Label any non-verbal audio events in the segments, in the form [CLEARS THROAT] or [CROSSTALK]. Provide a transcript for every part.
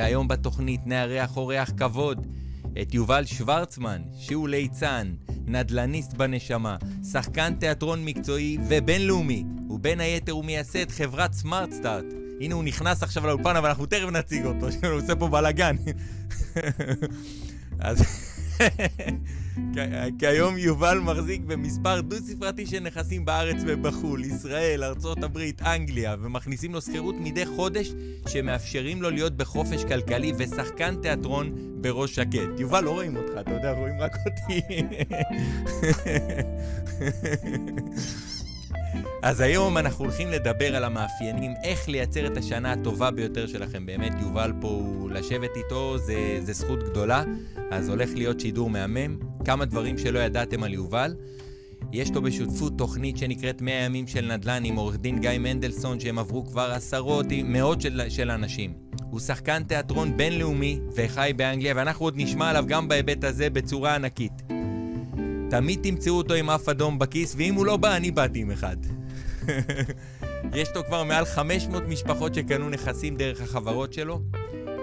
והיום בתוכנית נארח אורח כבוד את יובל שוורצמן, שהוא ליצן, נדל"ניסט בנשמה, שחקן תיאטרון מקצועי ובינלאומי, ובין היתר הוא מייסד חברת סמארט סטארט. הנה הוא נכנס עכשיו לאולפן, אבל אנחנו תכף נציג אותו, [LAUGHS] שהוא עושה פה בלאגן. [LAUGHS] אז... [LAUGHS] כיום יובל מחזיק במספר דו-ספרתי של נכסים בארץ ובחו"ל, ישראל, ארצות הברית, אנגליה, ומכניסים לו שכירות מדי חודש שמאפשרים לו להיות בחופש כלכלי ושחקן תיאטרון בראש שקט. יובל, לא רואים אותך, אתה יודע, רואים רק אותי. [LAUGHS] אז היום אנחנו הולכים לדבר על המאפיינים, איך לייצר את השנה הטובה ביותר שלכם. באמת, יובל פה, לשבת איתו, זה, זה זכות גדולה. אז הולך להיות שידור מהמם. כמה דברים שלא ידעתם על יובל. יש לו בשותפות תוכנית שנקראת 100 ימים של נדל"ן עם עורך דין גיא מנדלסון, שהם עברו כבר עשרות, מאות של, של אנשים. הוא שחקן תיאטרון בינלאומי וחי באנגליה, ואנחנו עוד נשמע עליו גם בהיבט הזה בצורה ענקית. תמיד תמצאו אותו עם אף אדום בכיס, ואם הוא לא בא, אני באתי עם אחד. [LAUGHS] יש לו כבר מעל 500 משפחות שקנו נכסים דרך החברות שלו.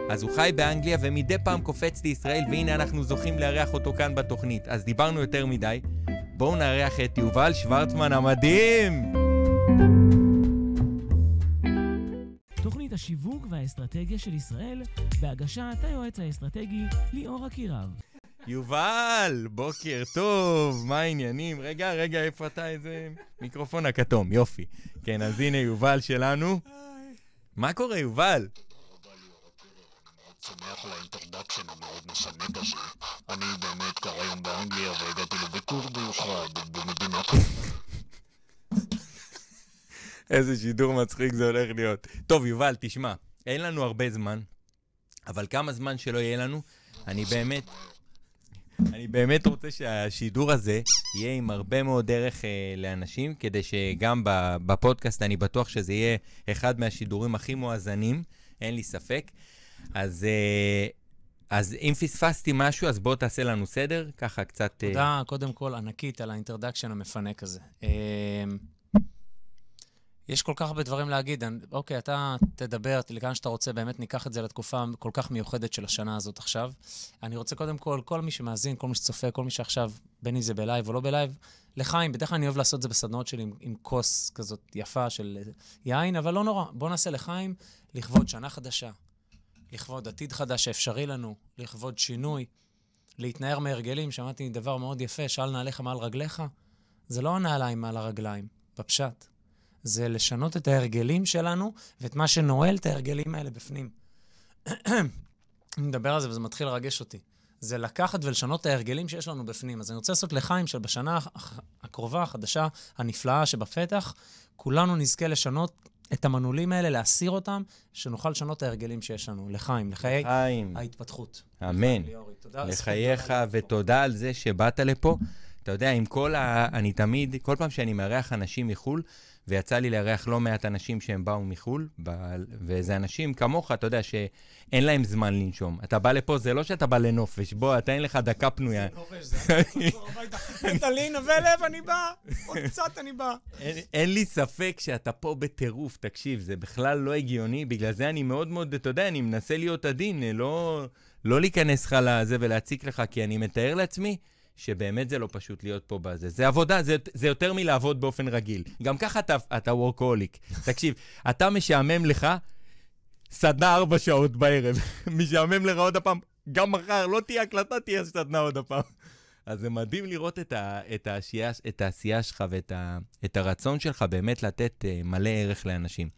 אז הוא חי באנגליה ומדי פעם קופץ לישראל, והנה אנחנו זוכים לארח אותו כאן בתוכנית. אז דיברנו יותר מדי. בואו נארח את יובל שוורצמן המדהים! תוכנית השיווק והאסטרטגיה של ישראל, בהגשת היועץ האסטרטגי ליאור אקירב. יובל, בוקר טוב, מה העניינים? רגע, רגע, איפה אתה? איזה מיקרופון הכתום, יופי. כן, אז הנה יובל שלנו. מה קורה, יובל? שמח על ה introduction המאוד משנה כזה. אני באמת גר היום באנגליה והגעתי לביקור מיוחד במדינה איזה שידור מצחיק זה הולך להיות. טוב, יובל, תשמע, אין לנו הרבה זמן, אבל כמה זמן שלא יהיה לנו, אני באמת... אני באמת רוצה שהשידור הזה יהיה עם הרבה מאוד דרך אה, לאנשים, כדי שגם בפודקאסט אני בטוח שזה יהיה אחד מהשידורים הכי מואזנים, אין לי ספק. אז, אה, אז אם פספסתי משהו, אז בוא תעשה לנו סדר, ככה קצת... אה, תודה, קודם כל, ענקית על האינטרדקשן המפנק הזה. יש כל כך הרבה דברים להגיד. אוקיי, אתה תדבר לאן שאתה רוצה, באמת ניקח את זה לתקופה כל כך מיוחדת של השנה הזאת עכשיו. אני רוצה קודם כל, כל מי שמאזין, כל מי שצופה, כל מי שעכשיו, בין אם זה בלייב או לא בלייב, לחיים, בדרך כלל אני אוהב לעשות את זה בסדנאות שלי עם, עם כוס כזאת יפה של יין, אבל לא נורא. בוא נעשה לחיים לכבוד שנה חדשה, לכבוד עתיד חדש שאפשרי לנו, לכבוד שינוי, להתנער מהרגלים. שמעתי דבר מאוד יפה, שאל נעליך מעל רגליך. זה לא הנעליים מעל הרגליים, בפשט. זה לשנות את ההרגלים שלנו ואת מה שנועל את ההרגלים האלה בפנים. [CLEARS THROAT] אני מדבר על זה וזה מתחיל לרגש אותי. זה לקחת ולשנות את ההרגלים שיש לנו בפנים. אז אני רוצה לעשות לחיים של בשנה הקרובה, החדשה, הנפלאה שבפתח, כולנו נזכה לשנות את המנעולים האלה, להסיר אותם, שנוכל לשנות את ההרגלים שיש לנו. לחיים, לחיי לחיים. ההתפתחות. אמן. לחייך, ותודה על זה שבאת לפה. אתה יודע, עם כל ה... אני תמיד, כל פעם שאני מארח אנשים מחו"ל, ויצא לי לארח לא מעט אנשים שהם באו מחו"ל, וזה אנשים כמוך, אתה יודע, שאין להם זמן לנשום. אתה בא לפה, זה לא שאתה בא לנופש, בוא, אתה אין לך דקה פנויה. זה נופש, זה אתה לי נווה לב, אני בא, עוד קצת אני בא. אין לי ספק שאתה פה בטירוף, תקשיב, זה בכלל לא הגיוני, בגלל זה אני מאוד מאוד, אתה יודע, אני מנסה להיות עדין, לא, לא להיכנס לך לזה ולהציק לך, כי אני מתאר לעצמי. שבאמת זה לא פשוט להיות פה בזה. זה עבודה, זה, זה יותר מלעבוד באופן רגיל. גם ככה אתה, אתה וורקוליק. תקשיב, אתה משעמם לך סדנה ארבע שעות בערב. [LAUGHS] משעמם לך עוד הפעם, גם מחר לא תהיה הקלטה, תהיה סדנה עוד הפעם. אז זה מדהים לראות את, ה, את, העשייה, את העשייה שלך ואת ה, את הרצון שלך באמת לתת uh, מלא ערך לאנשים.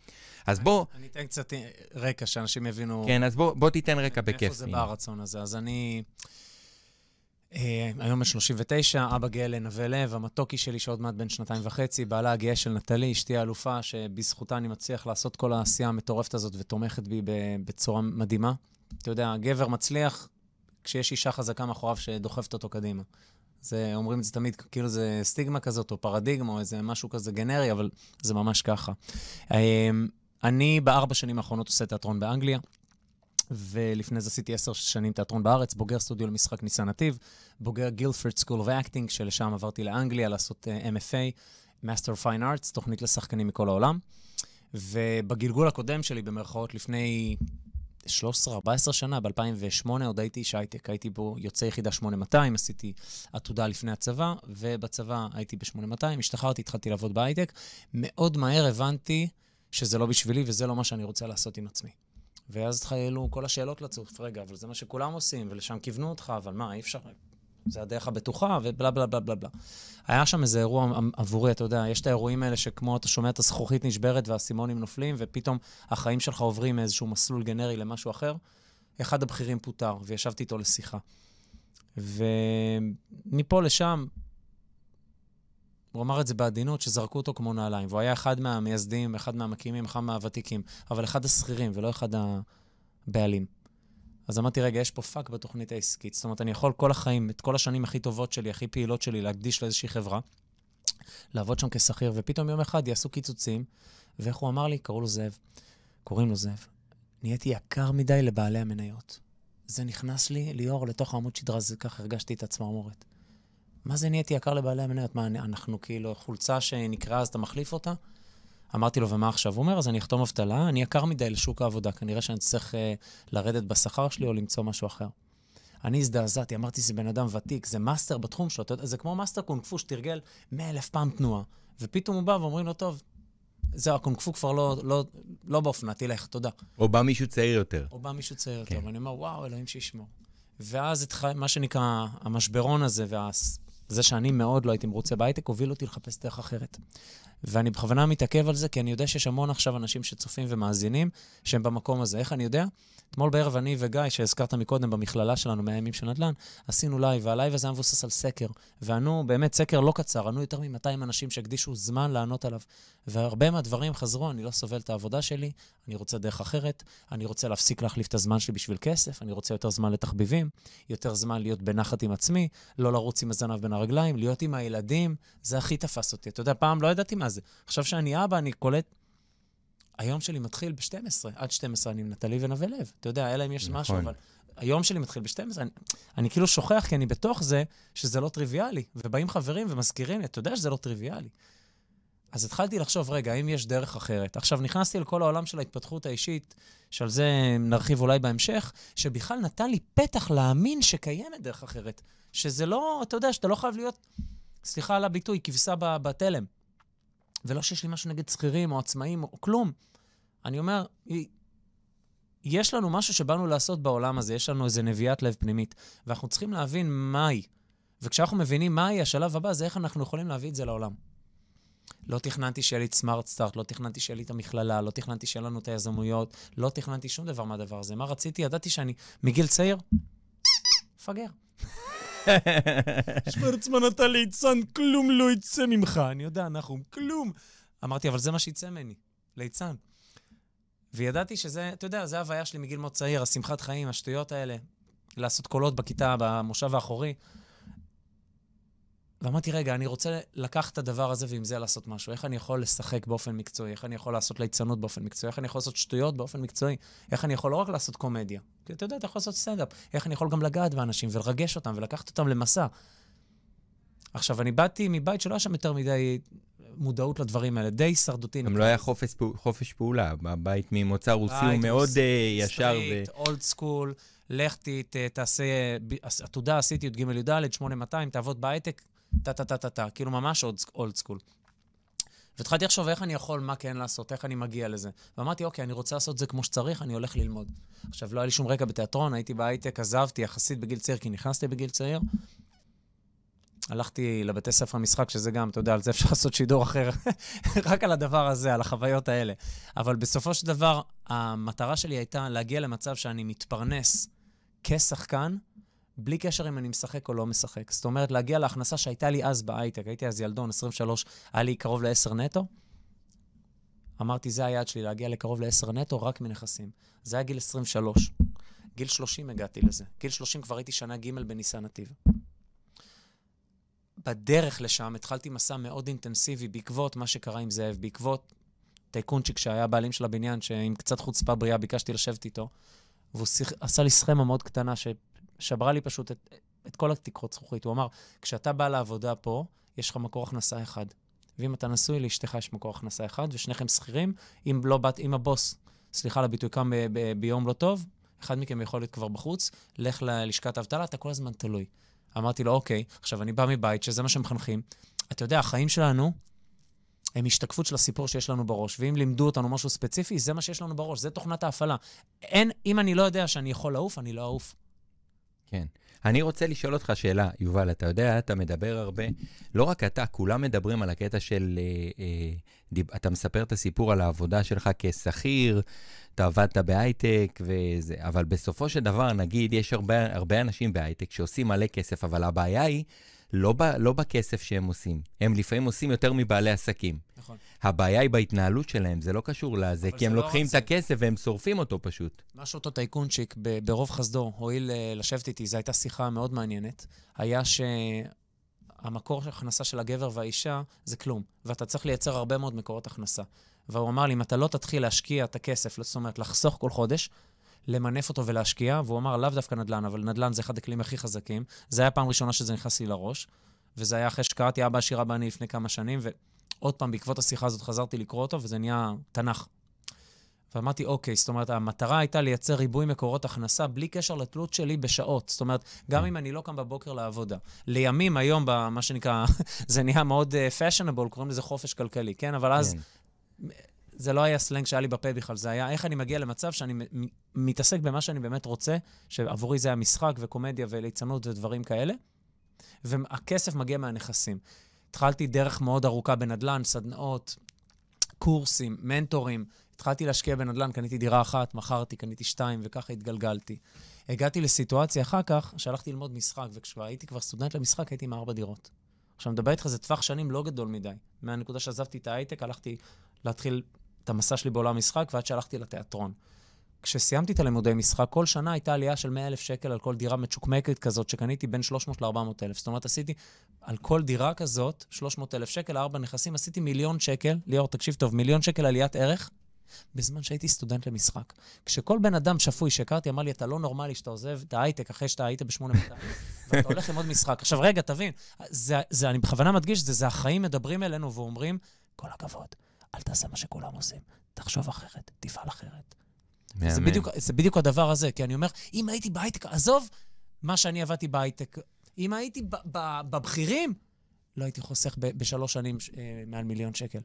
אז בוא... אני אתן קצת רקע, שאנשים יבינו... כן, אז בוא, בוא תיתן רקע בכיף. איפה זה בא הרצון הזה? אז אני... אה, היום ב-39, אבא גאה לנווה לב, המתוקי שלי שעוד מעט בן שנתיים וחצי, בעלה הגאה של נטלי, אשתי האלופה, שבזכותה אני מצליח לעשות כל העשייה המטורפת הזאת ותומכת בי בצורה מדהימה. אתה יודע, גבר מצליח כשיש אישה חזקה מאחוריו שדוחפת אותו קדימה. זה, אומרים את זה תמיד, כאילו זה סטיגמה כזאת, או פרדיגמה, או איזה משהו כזה גנרי, אבל זה ממש ככה. אה, אני בארבע שנים האחרונות עושה תיאטרון באנגליה. ולפני זה עשיתי עשר שנים תיאטרון בארץ, בוגר סטודיו למשחק ניסן נתיב, בוגר Guildford School of Acting, שלשם עברתי לאנגליה לעשות uh, MFA, Master of Fine Arts, תוכנית לשחקנים מכל העולם. ובגלגול הקודם שלי, במרכאות, לפני 13-14 שנה, ב-2008 עוד הייתי איש הייטק, הייתי בו יוצא יחידה 8200, עשיתי עתודה לפני הצבא, ובצבא הייתי ב-8200, השתחררתי, התחלתי לעבוד בהייטק. מאוד מהר הבנתי שזה לא בשבילי וזה לא מה שאני רוצה לעשות עם עצמי. ואז התחילו כל השאלות לצוף, רגע, אבל זה מה שכולם עושים, ולשם כיוונו אותך, אבל מה, אי אפשר, זה הדרך הבטוחה, ובלה בלה בלה בלה בלה. היה שם איזה אירוע עבורי, אתה יודע, יש את האירועים האלה שכמו אתה שומע את הזכוכית נשברת והאסימונים נופלים, ופתאום החיים שלך עוברים מאיזשהו מסלול גנרי למשהו אחר. אחד הבכירים פוטר, וישבתי איתו לשיחה. ומפה לשם, הוא אמר את זה בעדינות, שזרקו אותו כמו נעליים. והוא היה אחד מהמייסדים, אחד מהמקימים, אחד מהוותיקים, אבל אחד השכירים ולא אחד הבעלים. אז אמרתי, רגע, יש פה פאק בתוכנית העסקית. זאת אומרת, אני יכול כל החיים, את כל השנים הכי טובות שלי, הכי פעילות שלי, להקדיש לאיזושהי חברה, לעבוד שם כשכיר, ופתאום יום אחד יעשו קיצוצים, ואיך הוא אמר לי? קראו לו זאב. קוראים לו זאב. נהייתי יקר מדי לבעלי המניות. זה נכנס לי, ליאור, לתוך עמוד שדרה, זה ככה הרגשתי את הצמרמורת. מה זה נהייתי יקר לבעלי המניות? מה, אנחנו כאילו חולצה שנקרעה אז אתה מחליף אותה? אמרתי לו, ומה עכשיו? הוא אומר, אז אני אחתום אבטלה, אני יקר מדי לשוק העבודה, כנראה שאני צריך uh, לרדת בשכר שלי או למצוא משהו אחר. אני הזדעזעתי, אמרתי, זה בן אדם ותיק, זה master בתחום שלו, זה כמו master קונג פו שתרגל מאה אלף פעם תנועה. ופתאום הוא בא ואומרים לו, טוב, זהו, הקונקפו כבר לא, לא, לא באופנה, תלך, תודה. או בא מישהו צעיר יותר. או בא מישהו צעיר כן. יותר, ואני אומר, וואו, אלוהים שישמור. ואז התח... מה שנקרא, המשברון הזה, וזה שאני מאוד לא הייתי מרוצה בהייטק, הוביל אותי לחפש דרך אחרת. ואני בכוונה מתעכב על זה, כי אני יודע שיש המון עכשיו אנשים שצופים ומאזינים, שהם במקום הזה. איך אני יודע? אתמול בערב אני וגיא, שהזכרת מקודם במכללה שלנו, מהימים של נדל"ן, עשינו לייב, והלייב הזה היה מבוסס על סקר. וענו, באמת, סקר לא קצר, ענו יותר מ-200 אנשים שהקדישו זמן לענות עליו. והרבה מהדברים חזרו, אני לא סובל את העבודה שלי, אני רוצה דרך אחרת, אני רוצה להפסיק להחליף את הזמן שלי בשביל כסף, אני רוצה יותר זמן לתחביבים, יותר זמן להיות בנחת עם עצמי, לא לרוץ עם הזנב בין הרגליים, להיות עם הילדים, זה הכי תפס אותי. אתה יודע, פעם לא ידעתי מה זה. עכשיו שאני אבא, אני קולט היום שלי מתחיל ב-12, עד 12 אני עם נטלי ונווה לב. אתה יודע, אלא אם יש נכון. משהו, אבל היום שלי מתחיל ב-12. אני, אני כאילו שוכח, כי אני בתוך זה, שזה לא טריוויאלי. ובאים חברים ומזכירים לי, אתה יודע שזה לא טריוויאלי. אז התחלתי לחשוב, רגע, האם יש דרך אחרת? עכשיו, נכנסתי לכל העולם של ההתפתחות האישית, שעל זה נרחיב אולי בהמשך, שבכלל נתן לי פתח להאמין שקיימת דרך אחרת. שזה לא, אתה יודע, שאתה לא חייב להיות, סליחה על הביטוי, כבשה בתלם. ולא שיש לי משהו נגד שכירים או עצמאים או כלום. אני אומר, יש לנו משהו שבאנו לעשות בעולם הזה, יש לנו איזה נביאת לב פנימית, ואנחנו צריכים להבין מהי. וכשאנחנו מבינים מהי, השלב הבא זה איך אנחנו יכולים להביא את זה לעולם. לא תכננתי שיהיה לי את סמארט סטארט, לא תכננתי שיהיה לי את המכללה, לא תכננתי שיהיה לנו את היזמויות, לא תכננתי שום דבר מהדבר הזה. מה רציתי? ידעתי שאני מגיל צעיר, מפגר. [LAUGHS] שוורצמן, אתה ליצן, כלום לא יצא ממך. אני יודע, נחום, כלום. אמרתי, אבל זה מה שיצא ממני, ליצן. וידעתי שזה, אתה יודע, זה ההוויה שלי מגיל מאוד צעיר, השמחת חיים, השטויות האלה, לעשות קולות בכיתה, במושב האחורי. ואמרתי, רגע, אני רוצה לקחת את הדבר הזה ועם זה לעשות משהו. איך אני יכול לשחק באופן מקצועי? איך אני יכול לעשות ליצנות באופן מקצועי? איך אני יכול לעשות שטויות באופן מקצועי? איך אני יכול לא רק לעשות קומדיה? כי אתה יודע, אתה יכול לעשות סטנדאפ. איך אני יכול גם לגעת באנשים ולרגש אותם ולקחת אותם למסע? עכשיו, אני באתי מבית שלא היה שם יותר מדי מודעות לדברים האלה, די הישרדותי. גם לא היה חופש, חופש פעולה, הבית ממוצא רוסי הוא מאוד uh, ישר. straight, old school, לך תעשה, עתודה עשיתי י"ג י"ד, 8200, תעבוד בהייטק, טה-טה-טה-טה, כאילו ממש old school. והתחלתי לחשוב איך אני יכול, מה כן לעשות, איך אני מגיע לזה. ואמרתי, אוקיי, אני רוצה לעשות את זה כמו שצריך, אני הולך ללמוד. עכשיו, לא היה לי שום רקע בתיאטרון, הייתי בהייטק, עזבתי יחסית בגיל צעיר, כי נכנסתי בגיל צעיר. הלכתי לבתי ספר משחק, שזה גם, אתה יודע, על זה אפשר [LAUGHS] לעשות שידור אחר, [LAUGHS] רק על הדבר הזה, על החוויות האלה. אבל בסופו של דבר, המטרה שלי הייתה להגיע למצב שאני מתפרנס כשחקן, בלי קשר אם אני משחק או לא משחק. זאת אומרת, להגיע להכנסה שהייתה לי אז בהייטק, הייתי אז ילדון, 23, היה לי קרוב ל-10 נטו. אמרתי, זה היעד שלי, להגיע לקרוב ל-10 נטו רק מנכסים. זה היה גיל 23. גיל 30 הגעתי לזה. גיל 30 כבר הייתי שנה ג' בניסן נתיב. בדרך לשם התחלתי מסע מאוד אינטנסיבי בעקבות מה שקרה עם זאב, בעקבות טייקונצ'יק שהיה הבעלים של הבניין, שעם קצת חוצפה בריאה ביקשתי לשבת איתו, והוא שיח, עשה לי סכמה מאוד קטנה ששברה לי פשוט את, את כל התקרות זכוכית. הוא אמר, כשאתה בא לעבודה פה, יש לך מקור הכנסה אחד. ואם אתה נשוי, לאשתך יש מקור הכנסה אחד, ושניכם שכירים, אם לא באת, אם הבוס, סליחה על הביטוי, קם ביום לא טוב, אחד מכם יכול להיות כבר בחוץ, לך ללשכת האבטלה, אתה כל הזמן תלוי. אמרתי לו, אוקיי, עכשיו אני בא מבית, שזה מה שמחנכים. אתה יודע, החיים שלנו הם השתקפות של הסיפור שיש לנו בראש, ואם לימדו אותנו משהו ספציפי, זה מה שיש לנו בראש, זה תוכנת ההפעלה. אין, אם אני לא יודע שאני יכול לעוף, אני לא אעוף. כן. אני רוצה לשאול אותך שאלה, יובל, אתה יודע, אתה מדבר הרבה, לא רק אתה, כולם מדברים על הקטע של, אה, אה, דיב, אתה מספר את הסיפור על העבודה שלך כשכיר, אתה עבדת בהייטק וזה, אבל בסופו של דבר, נגיד, יש הרבה, הרבה אנשים בהייטק שעושים מלא כסף, אבל הבעיה היא לא, ב, לא בכסף שהם עושים, הם לפעמים עושים יותר מבעלי עסקים. נכון. הבעיה היא בהתנהלות שלהם, זה לא קשור לזה, כי הם לא לוקחים את. הכסף והם שורפים אותו פשוט. מה שאותו טייקונצ'יק ברוב חסדו הואיל אה, לשבת איתי, זו הייתה שיחה מאוד מעניינת, היה שהמקור של הכנסה של הגבר והאישה זה כלום, ואתה צריך לייצר הרבה מאוד מקורות הכנסה. והוא אמר לי, אם אתה לא תתחיל להשקיע את הכסף, זאת אומרת, לחסוך כל חודש, למנף אותו ולהשקיע, והוא אמר, לאו דווקא נדל"ן, אבל נדל"ן זה אחד הכלים הכי חזקים. זה היה פעם ראשונה שזה נכנס לי לראש, וזה היה אחרי שקראתי אבא עשיר אבא אני לפני כמה שנים, ועוד פעם, בעקבות השיחה הזאת חזרתי לקרוא אותו, וזה נהיה תנ"ך. ואמרתי, אוקיי, זאת אומרת, המטרה הייתה לייצר ריבוי מקורות הכנסה בלי קשר לתלות שלי בשעות. זאת אומרת, גם אם אני לא קם בבוקר לעבודה. לימים, היום, במה שנקרא, [LAUGHS] זה נהיה מאוד fashionable, קוראים לזה חופש כלכלי, כן? אבל אז כן. זה לא היה סלנג שהיה לי בפה בכלל, זה היה איך אני מגיע למצב שאני מתעסק במה שאני באמת רוצה, שעבורי זה היה משחק וקומדיה וליצנות ודברים כאלה, והכסף מגיע מהנכסים. התחלתי דרך מאוד ארוכה בנדל"ן, סדנאות, קורסים, מנטורים. התחלתי להשקיע בנדל"ן, קניתי דירה אחת, מכרתי, קניתי שתיים, וככה התגלגלתי. הגעתי לסיטואציה אחר כך, שהלכתי ללמוד משחק, וכשהייתי כבר סטודנט למשחק, הייתי עם ארבע דירות. עכשיו, מדבר איתך, זה טווח שנים לא גדול מדי. מהנקודה שעזבתי את ההייטק, הלכתי להתחיל את המסע שלי בעולם המשחק, ועד שהלכתי לתיאטרון. כשסיימתי את הלימודי משחק, כל שנה הייתה עלייה של 100 אלף שקל על כל דירה מצ'וקמקת כזאת, שקניתי בין 300 ל-400 אלף. זאת אומרת, עשיתי על כל דירה כזאת, 300 אלף שקל, ארבע נכסים, עשיתי מיליון שקל, ליאור, תקשיב טוב, מיליון שקל עליית ערך, בזמן שהייתי סטודנט למשחק. כשכל בן אדם שפוי שהכרתי אמר לי, אתה לא נורמלי שאתה עוזב את ההייטק אחרי שאתה היית ב-8200, ואתה [LAUGHS] הולך ללמוד משחק. עכשיו, רגע, תבין, זה, זה, אני בכוונה מדגיש, זה, זה החיים מדברים אלינו ואומרים, כל הכבוד, אל תעשה מה שכולם עושים, תחשוב אחרת, תפעל אחרת. זה. בדיוק, זה בדיוק הדבר הזה, כי אני אומר, אם הייתי בהייטק, עזוב מה שאני עבדתי בהייטק, אם הייתי בבכירים, לא הייתי חוסך בשלוש שנים אה, מעל מיליון שקל.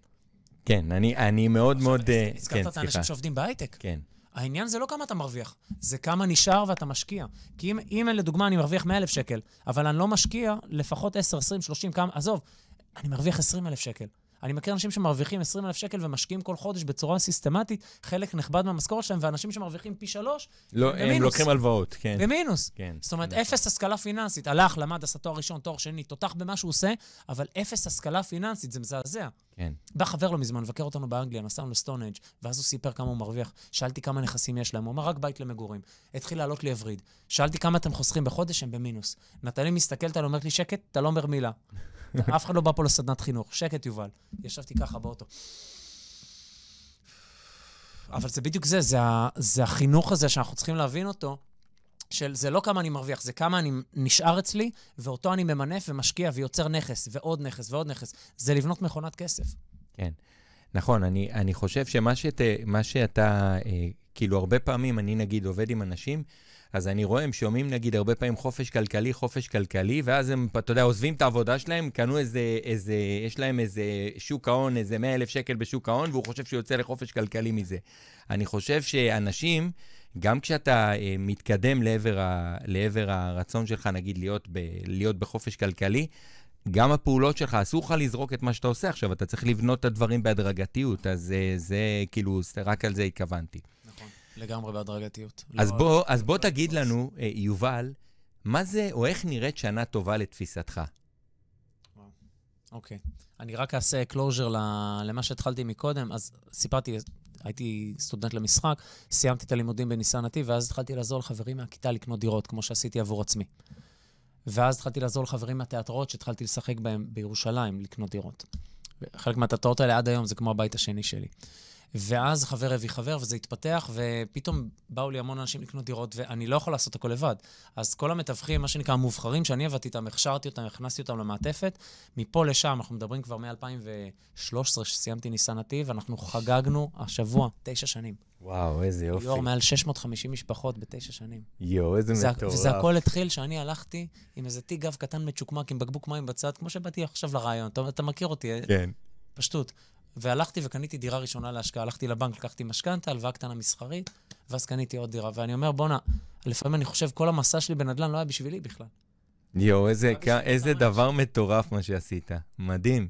כן, אני, אני מאוד מאוד... אה, הזכרת כן, את האנשים סליחה. שעובדים בהייטק. כן. העניין זה לא כמה אתה מרוויח, זה כמה נשאר ואתה משקיע. כי אם, אם לדוגמה אני מרוויח 100,000 שקל, אבל אני לא משקיע לפחות 10, 20, 30, כמה, עזוב, אני מרוויח 20,000 שקל. אני מכיר אנשים שמרוויחים 20,000 שקל ומשקיעים כל חודש בצורה סיסטמטית, חלק נכבד מהמשכורת שלהם, ואנשים שמרוויחים פי שלוש, לא, הם הם במינוס. לוקחים הלוואות, כן. במינוס. כן. זאת אומרת, אפס השכלה פיננסית. הלך, למד, עשה תואר ראשון, תואר שני, תותח במה שהוא עושה, אבל אפס השכלה פיננסית, זה מזעזע. כן. בא חבר לא מזמן, מבקר אותנו באנגליה, נסענו לסטונג', ואז הוא סיפר כמה הוא מרוויח. שאלתי כמה נכסים יש להם, הוא אמר, רק בית למגורים. התחיל לעלות לי הווריד. שאלתי כמה אתם חוסכים בחודש, הם במינוס. נטלי מסתכלת עליו, אומרת לי, שקט, אתה לא אומר מילה. [LAUGHS] אף אחד לא בא פה לסדנת חינוך. שקט, יובל. ישבתי ככה באוטו. אבל זה בדיוק זה, זה, זה החינוך הזה שאנחנו צריכים להבין אותו, של זה לא כמה אני מרוויח, זה כמה אני נשאר אצלי, ואותו אני ממנף ומשקיע ויוצר נכס, ועוד נכס ועוד נכס. זה לבנות מכונת כסף. כן. נכון, אני, אני חושב שמה שת, שאתה, אה, כאילו, הרבה פעמים אני נגיד עובד עם אנשים, אז אני רואה, הם שומעים נגיד הרבה פעמים חופש כלכלי, חופש כלכלי, ואז הם, אתה יודע, עוזבים את העבודה שלהם, קנו איזה, איזה, יש להם איזה שוק ההון, איזה 100 אלף שקל בשוק ההון, והוא חושב שהוא יוצא לחופש כלכלי מזה. אני חושב שאנשים, גם כשאתה אה, מתקדם לעבר, ה, לעבר הרצון שלך, נגיד, להיות, ב, להיות בחופש כלכלי, גם הפעולות שלך, אסור לך לזרוק את מה שאתה עושה עכשיו, אתה צריך לבנות את הדברים בהדרגתיות, אז זה, זה כאילו, רק על זה התכוונתי. לגמרי בהדרגתיות. אז לא- בוא, אז בוא תגיד לנו, אה, יובל, מה זה, או איך נראית שנה טובה לתפיסתך? אוקיי. אני רק אעשה ל- למה שהתחלתי מקודם. אז סיפרתי, הייתי סטודנט למשחק, סיימתי את הלימודים בניסן נתיב, ואז התחלתי לעזור לחברים מהכיתה לקנות דירות, כמו שעשיתי עבור עצמי. ואז התחלתי לעזור לחברים מהתיאטראות שהתחלתי לשחק בהם בירושלים, לקנות דירות. חלק מהתיאטראות האלה עד היום זה כמו הבית השני שלי. ואז חבר הביא חבר, וזה התפתח, ופתאום באו לי המון אנשים לקנות דירות, ואני לא יכול לעשות הכל לבד. אז כל המתווכים, מה שנקרא המובחרים, שאני עבדתי איתם, הכשרתי אותם, הכנסתי אותם למעטפת, מפה לשם, אנחנו מדברים כבר מ-2013, שסיימתי ניסן נתיב, אנחנו חגגנו השבוע תשע שנים. וואו, איזה יופי. ליאור, מעל 650 משפחות בתשע שנים. יואו, איזה זה, מטורף. וזה הכל התחיל שאני הלכתי עם איזה תיק גב קטן מצ'וקמק, עם בקבוק מים בצד, כמו שבאתי עכשיו לרעיון. אתה, אתה מכיר אותי, כן. פשטות. והלכתי וקניתי דירה ראשונה להשקעה. הלכתי לבנק, לקחתי משכנתה, הלוואה קטנה מסחרית, ואז קניתי עוד דירה. ואני אומר, בואנה, לפעמים אני חושב, כל המסע שלי בנדל"ן לא היה בשבילי בכלל. יואו, איזה, בשביל איזה דבר מטורף מה שעשית. מדהים.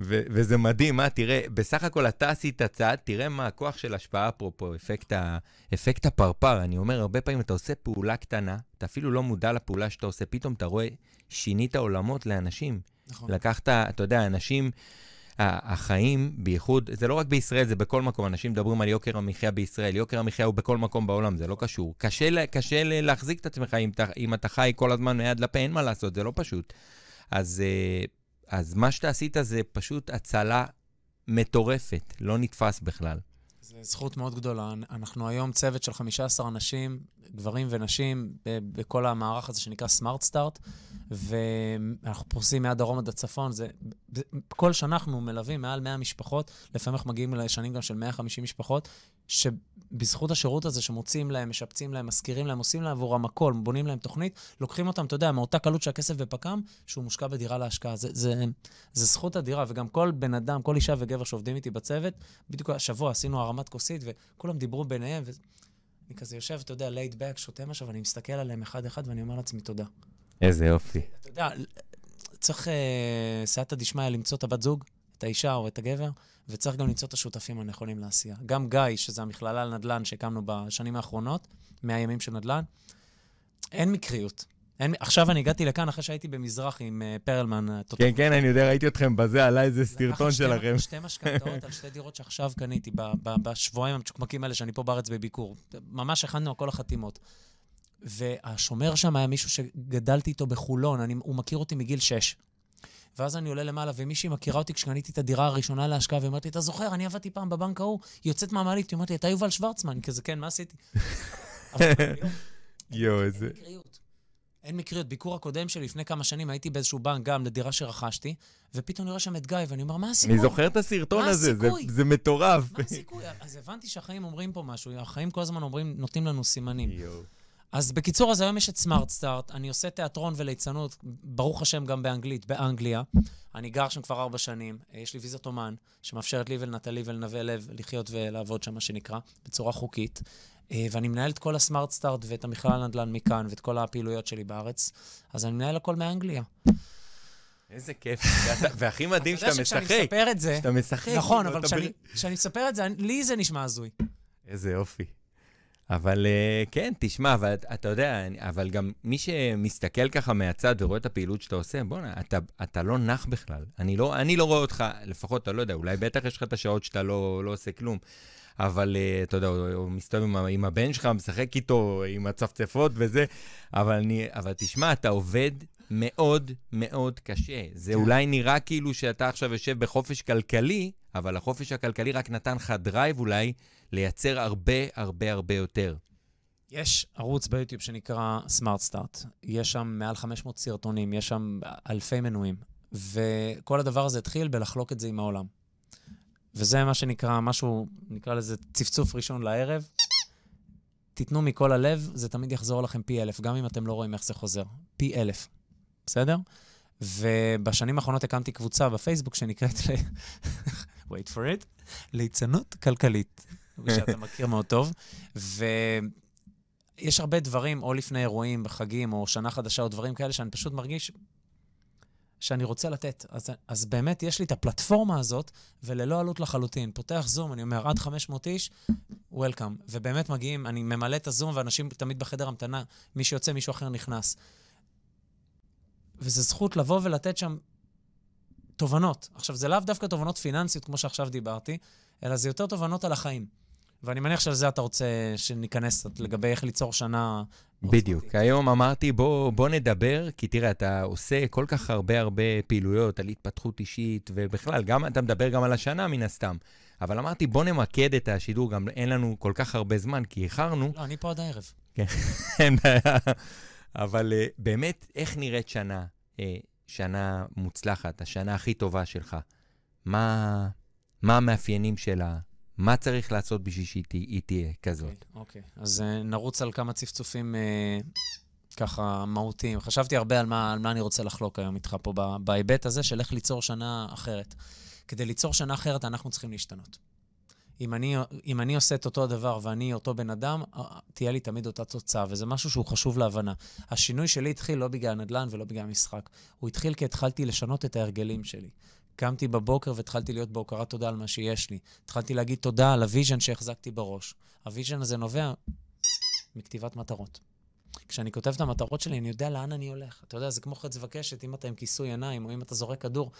ו- וזה מדהים, מה, תראה, בסך הכל אתה עשית צעד, תראה מה הכוח של השפעה, אפרופו, אפקט, ה- אפקט הפרפר. אני אומר, הרבה פעמים אתה עושה פעולה קטנה, אתה אפילו לא מודע לפעולה שאתה עושה, פתאום אתה רואה, שינית עולמות לאנשים. נכון. לקחת, אתה יודע, אנשים, החיים, בייחוד, זה לא רק בישראל, זה בכל מקום, אנשים מדברים על יוקר המחיה בישראל, יוקר המחיה הוא בכל מקום בעולם, זה לא קשור. קשה, קשה לה- להחזיק את עצמך אם, אם אתה חי כל הזמן מיד לפה, אין מה לעשות, זה לא פשוט. אז, אה, אז מה שאתה עשית זה פשוט הצלה מטורפת, לא נתפס בכלל. זכות מאוד גדולה. אנחנו היום צוות של 15 אנשים, גברים ונשים, בכל המערך הזה שנקרא סמארט סטארט, ואנחנו פורסים מהדרום עד הצפון. זה, כל שנה אנחנו מלווים מעל 100 משפחות, לפעמים אנחנו מגיעים לשנים גם של 150 משפחות, שבזכות השירות הזה שמוצאים להם, משפצים להם, משכירים להם, עושים להם עבורם הכל, בונים להם תוכנית, לוקחים אותם, אתה יודע, מאותה קלות שהכסף בפק"ם, שהוא מושקע בדירה להשקעה. זה, זה, זה זכות אדירה, וגם כל בן אדם, כל אישה וגבר שעובדים איתי בצוות, בדיוק השבוע עשינו הרמת כוסית, וכולם דיברו ביניהם, ואני כזה יושב, אתה יודע, לייד בק, שותה משהו, ואני מסתכל עליהם אחד-אחד, ואני אומר לעצמי תודה. איזה יופי. אתה יודע, צריך אה, סייעתא דשמיא למצוא את הבת זוג, את האישה או את הגבר, וצריך גם למצוא את השותפים הנכונים לעשייה. גם גיא, שזה המכללה לנדל"ן שהקמנו בשנים האחרונות, 100 ימים של נדל"ן, אין מקריות. אין, עכשיו אני הגעתי לכאן אחרי שהייתי במזרח עם אה, פרלמן. אה, כן, כן, אני יודע, ראיתי אתכם בזה, עלה איזה סרטון שלכם. שתי משכנתאות על שתי דירות שעכשיו קניתי ב- ב- בשבועיים המצ'וקמקים האלה שאני פה בארץ בביקור. ממש הכנו על כל החתימות. והשומר שם היה מישהו שגדלתי איתו בחולון, אני, הוא מכיר אותי מגיל 6. ואז אני עולה למעלה, ומישהי מכירה אותי כשקניתי את הדירה הראשונה להשקעה, והיא אומרת לי, אתה זוכר, אני עבדתי פעם בבנק ההוא, היא יוצאת מהמעלית, היא אומרת לי, אתה יובל שוורצמן. כזה, כן, מה עשיתי? [LAUGHS] יואו, אין איזה... מקריות. אין מקריות. ביקור הקודם שלי, לפני כמה שנים, הייתי באיזשהו בנק גם לדירה שרכשתי, ופתאום אני רואה שם את גיא, ואני אומר, מה הסיכוי? אני זוכר את הסרטון הזה, זה-? זה מטורף. מה הסיכוי? אז הבנתי שהחיים אומרים פה משהו, החיים כל הזמן אומרים, נותנים לנו סימנים. יואו. אז בקיצור, אז היום יש את סמארט סטארט, אני עושה תיאטרון וליצנות, ברוך השם גם באנגלית, באנגליה. אני גר שם כבר ארבע שנים, יש לי ויזת אומן, שמאפשרת לי ולנטלי ולנווה לב לחיות ולעבוד שם, מה שנקרא, בצורה חוקית. אה, ואני מנהל את כל הסמארט סטארט ואת המכלל הנדל"ן מכאן, ואת כל הפעילויות שלי בארץ. אז אני מנהל הכל מאנגליה. איזה כיף. והכי מדהים אתה יודע שאתה שכשאני משחק. מספר את זה, שאתה משחק. נכון, אבל כשאני- מספר את זה, לי זה נשמע הזוי. איזה יופי. אבל אה, כן, תשמע, אבל אתה יודע, אבל גם מי שמסתכל ככה מהצד ורואה את הפעילות שאתה עושה, בואנה, אתה, אתה לא נח בכלל. אני לא, אני לא רואה אותך, לפחות, אתה לא יודע, אולי בטח יש לך את השעות שאתה לא, לא עושה כלום. אבל אה, אתה יודע, הוא, מסתובב עם, עם הבן שלך, משחק איתו, עם הצפצפות וזה, אבל, אני, אבל תשמע, אתה עובד מאוד מאוד קשה. זה כן. אולי נראה כאילו שאתה עכשיו יושב בחופש כלכלי, אבל החופש הכלכלי רק נתן לך drive אולי לייצר הרבה הרבה הרבה יותר. יש ערוץ ביוטיוב שנקרא Smart Start. יש שם מעל 500 סרטונים, יש שם אלפי מנויים. וכל הדבר הזה התחיל בלחלוק את זה עם העולם. וזה מה שנקרא, משהו, נקרא לזה צפצוף ראשון לערב. תיתנו מכל הלב, זה תמיד יחזור לכם פי אלף, גם אם אתם לא רואים איך זה חוזר. פי אלף, בסדר? ובשנים האחרונות הקמתי קבוצה בפייסבוק שנקראת, ל... [LAUGHS] wait for it, ליצנות כלכלית, שאתה מכיר מאוד טוב. ויש הרבה דברים, או לפני אירועים, בחגים, או שנה חדשה, או דברים כאלה, שאני פשוט מרגיש שאני רוצה לתת. אז, אז באמת יש לי את הפלטפורמה הזאת, וללא עלות לחלוטין. פותח זום, אני אומר, עד 500 איש, וולקאם. ובאמת מגיעים, אני ממלא את הזום, ואנשים תמיד בחדר המתנה, מי שיוצא, מישהו אחר נכנס. וזו זכות לבוא ולתת שם תובנות. עכשיו, זה לאו דווקא תובנות פיננסיות, כמו שעכשיו דיברתי, אלא זה יותר תובנות על החיים. ואני מניח שעל זה אתה רוצה שניכנס לגבי איך ליצור שנה... בדיוק. עוצמתית. היום אמרתי, בוא, בוא נדבר, כי תראה, אתה עושה כל כך הרבה הרבה פעילויות על התפתחות אישית, ובכלל, גם אתה מדבר גם על השנה מן הסתם. אבל אמרתי, בוא נמקד את השידור, גם אין לנו כל כך הרבה זמן, כי איחרנו. לא, אני פה עד הערב. אין בעיה. [LAUGHS] אבל uh, באמת, איך נראית שנה, uh, שנה מוצלחת, השנה הכי טובה שלך? מה, מה המאפיינים שלה? מה צריך לעשות בשביל שהיא תהיה כזאת? אוקיי, okay, okay. אז uh, נרוץ על כמה צפצופים uh, ככה מהותיים. חשבתי הרבה על מה, על מה אני רוצה לחלוק היום איתך פה, בהיבט הזה של איך ליצור שנה אחרת. כדי ליצור שנה אחרת, אנחנו צריכים להשתנות. אם אני, אם אני עושה את אותו הדבר ואני אותו בן אדם, אה, תהיה לי תמיד אותה תוצאה, וזה משהו שהוא חשוב להבנה. השינוי שלי התחיל לא בגלל הנדל"ן ולא בגלל המשחק. הוא התחיל כי התחלתי לשנות את ההרגלים שלי. קמתי בבוקר והתחלתי להיות בהוקרת תודה על מה שיש לי. התחלתי להגיד תודה על ה vision שהחזקתי בראש. ה vision הזה נובע מכתיבת מטרות. כשאני כותב את המטרות שלי, אני יודע לאן אני הולך. אתה יודע, זה כמו חץ וקשת, אם אתה עם כיסוי עיניים, או אם אתה זורק כדור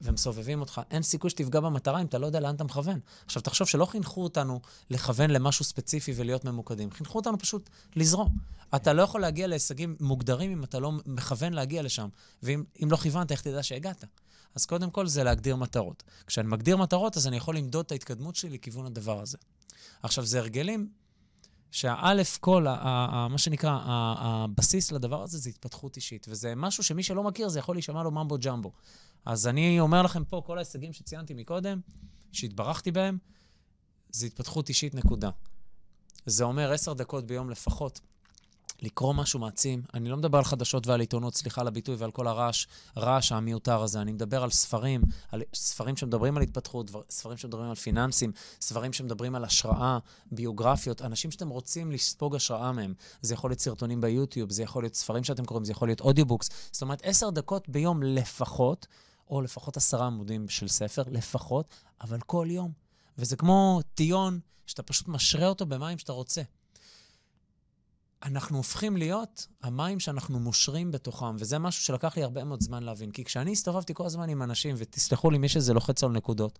ומסובבים אותך, אין סיכוי שתפגע במטרה אם אתה לא יודע לאן אתה מכוון. עכשיו, תחשוב שלא חינכו אותנו לכוון למשהו ספציפי ולהיות ממוקדים. חינכו אותנו פשוט לזרום. אתה לא יכול להגיע להישגים מוגדרים אם אתה לא מכוון להגיע לשם. ואם לא כיוונת, איך תדע שהגעת? אז קודם כל זה להגדיר מטרות. כשאני מגדיר מטרות, אז אני יכול למדוד את ההתקדמות שלי לכיוון הדבר הזה. עכשיו, זה הרגלים שהאלף כל, מה שנקרא, הבסיס לדבר הזה זה התפתחות אישית. וזה משהו שמי שלא מכיר, זה יכול להישמע לו ממבו ג'מבו. אז אני אומר לכם פה, כל ההישגים שציינתי מקודם, שהתברכתי בהם, זה התפתחות אישית, נקודה. זה אומר עשר דקות ביום לפחות. לקרוא משהו מעצים. אני לא מדבר על חדשות ועל עיתונות, סליחה על הביטוי, ועל כל הרעש, רעש המיותר הזה. אני מדבר על ספרים, על ספרים שמדברים על התפתחות, ספרים שמדברים על פיננסים, ספרים שמדברים על השראה, ביוגרפיות, אנשים שאתם רוצים לספוג השראה מהם. זה יכול להיות סרטונים ביוטיוב, זה יכול להיות ספרים שאתם קוראים, זה יכול להיות אודיובוקס. זאת אומרת, עשר דקות ביום לפחות, או לפחות עשרה עמודים של ספר, לפחות, אבל כל יום. וזה כמו טיון, שאתה פשוט משרה אותו במים שאתה רוצה. אנחנו הופכים להיות המים שאנחנו מושרים בתוכם, וזה משהו שלקח לי הרבה מאוד זמן להבין. כי כשאני הסתובבתי כל הזמן עם אנשים, ותסלחו לי, מי שזה לוחץ על נקודות,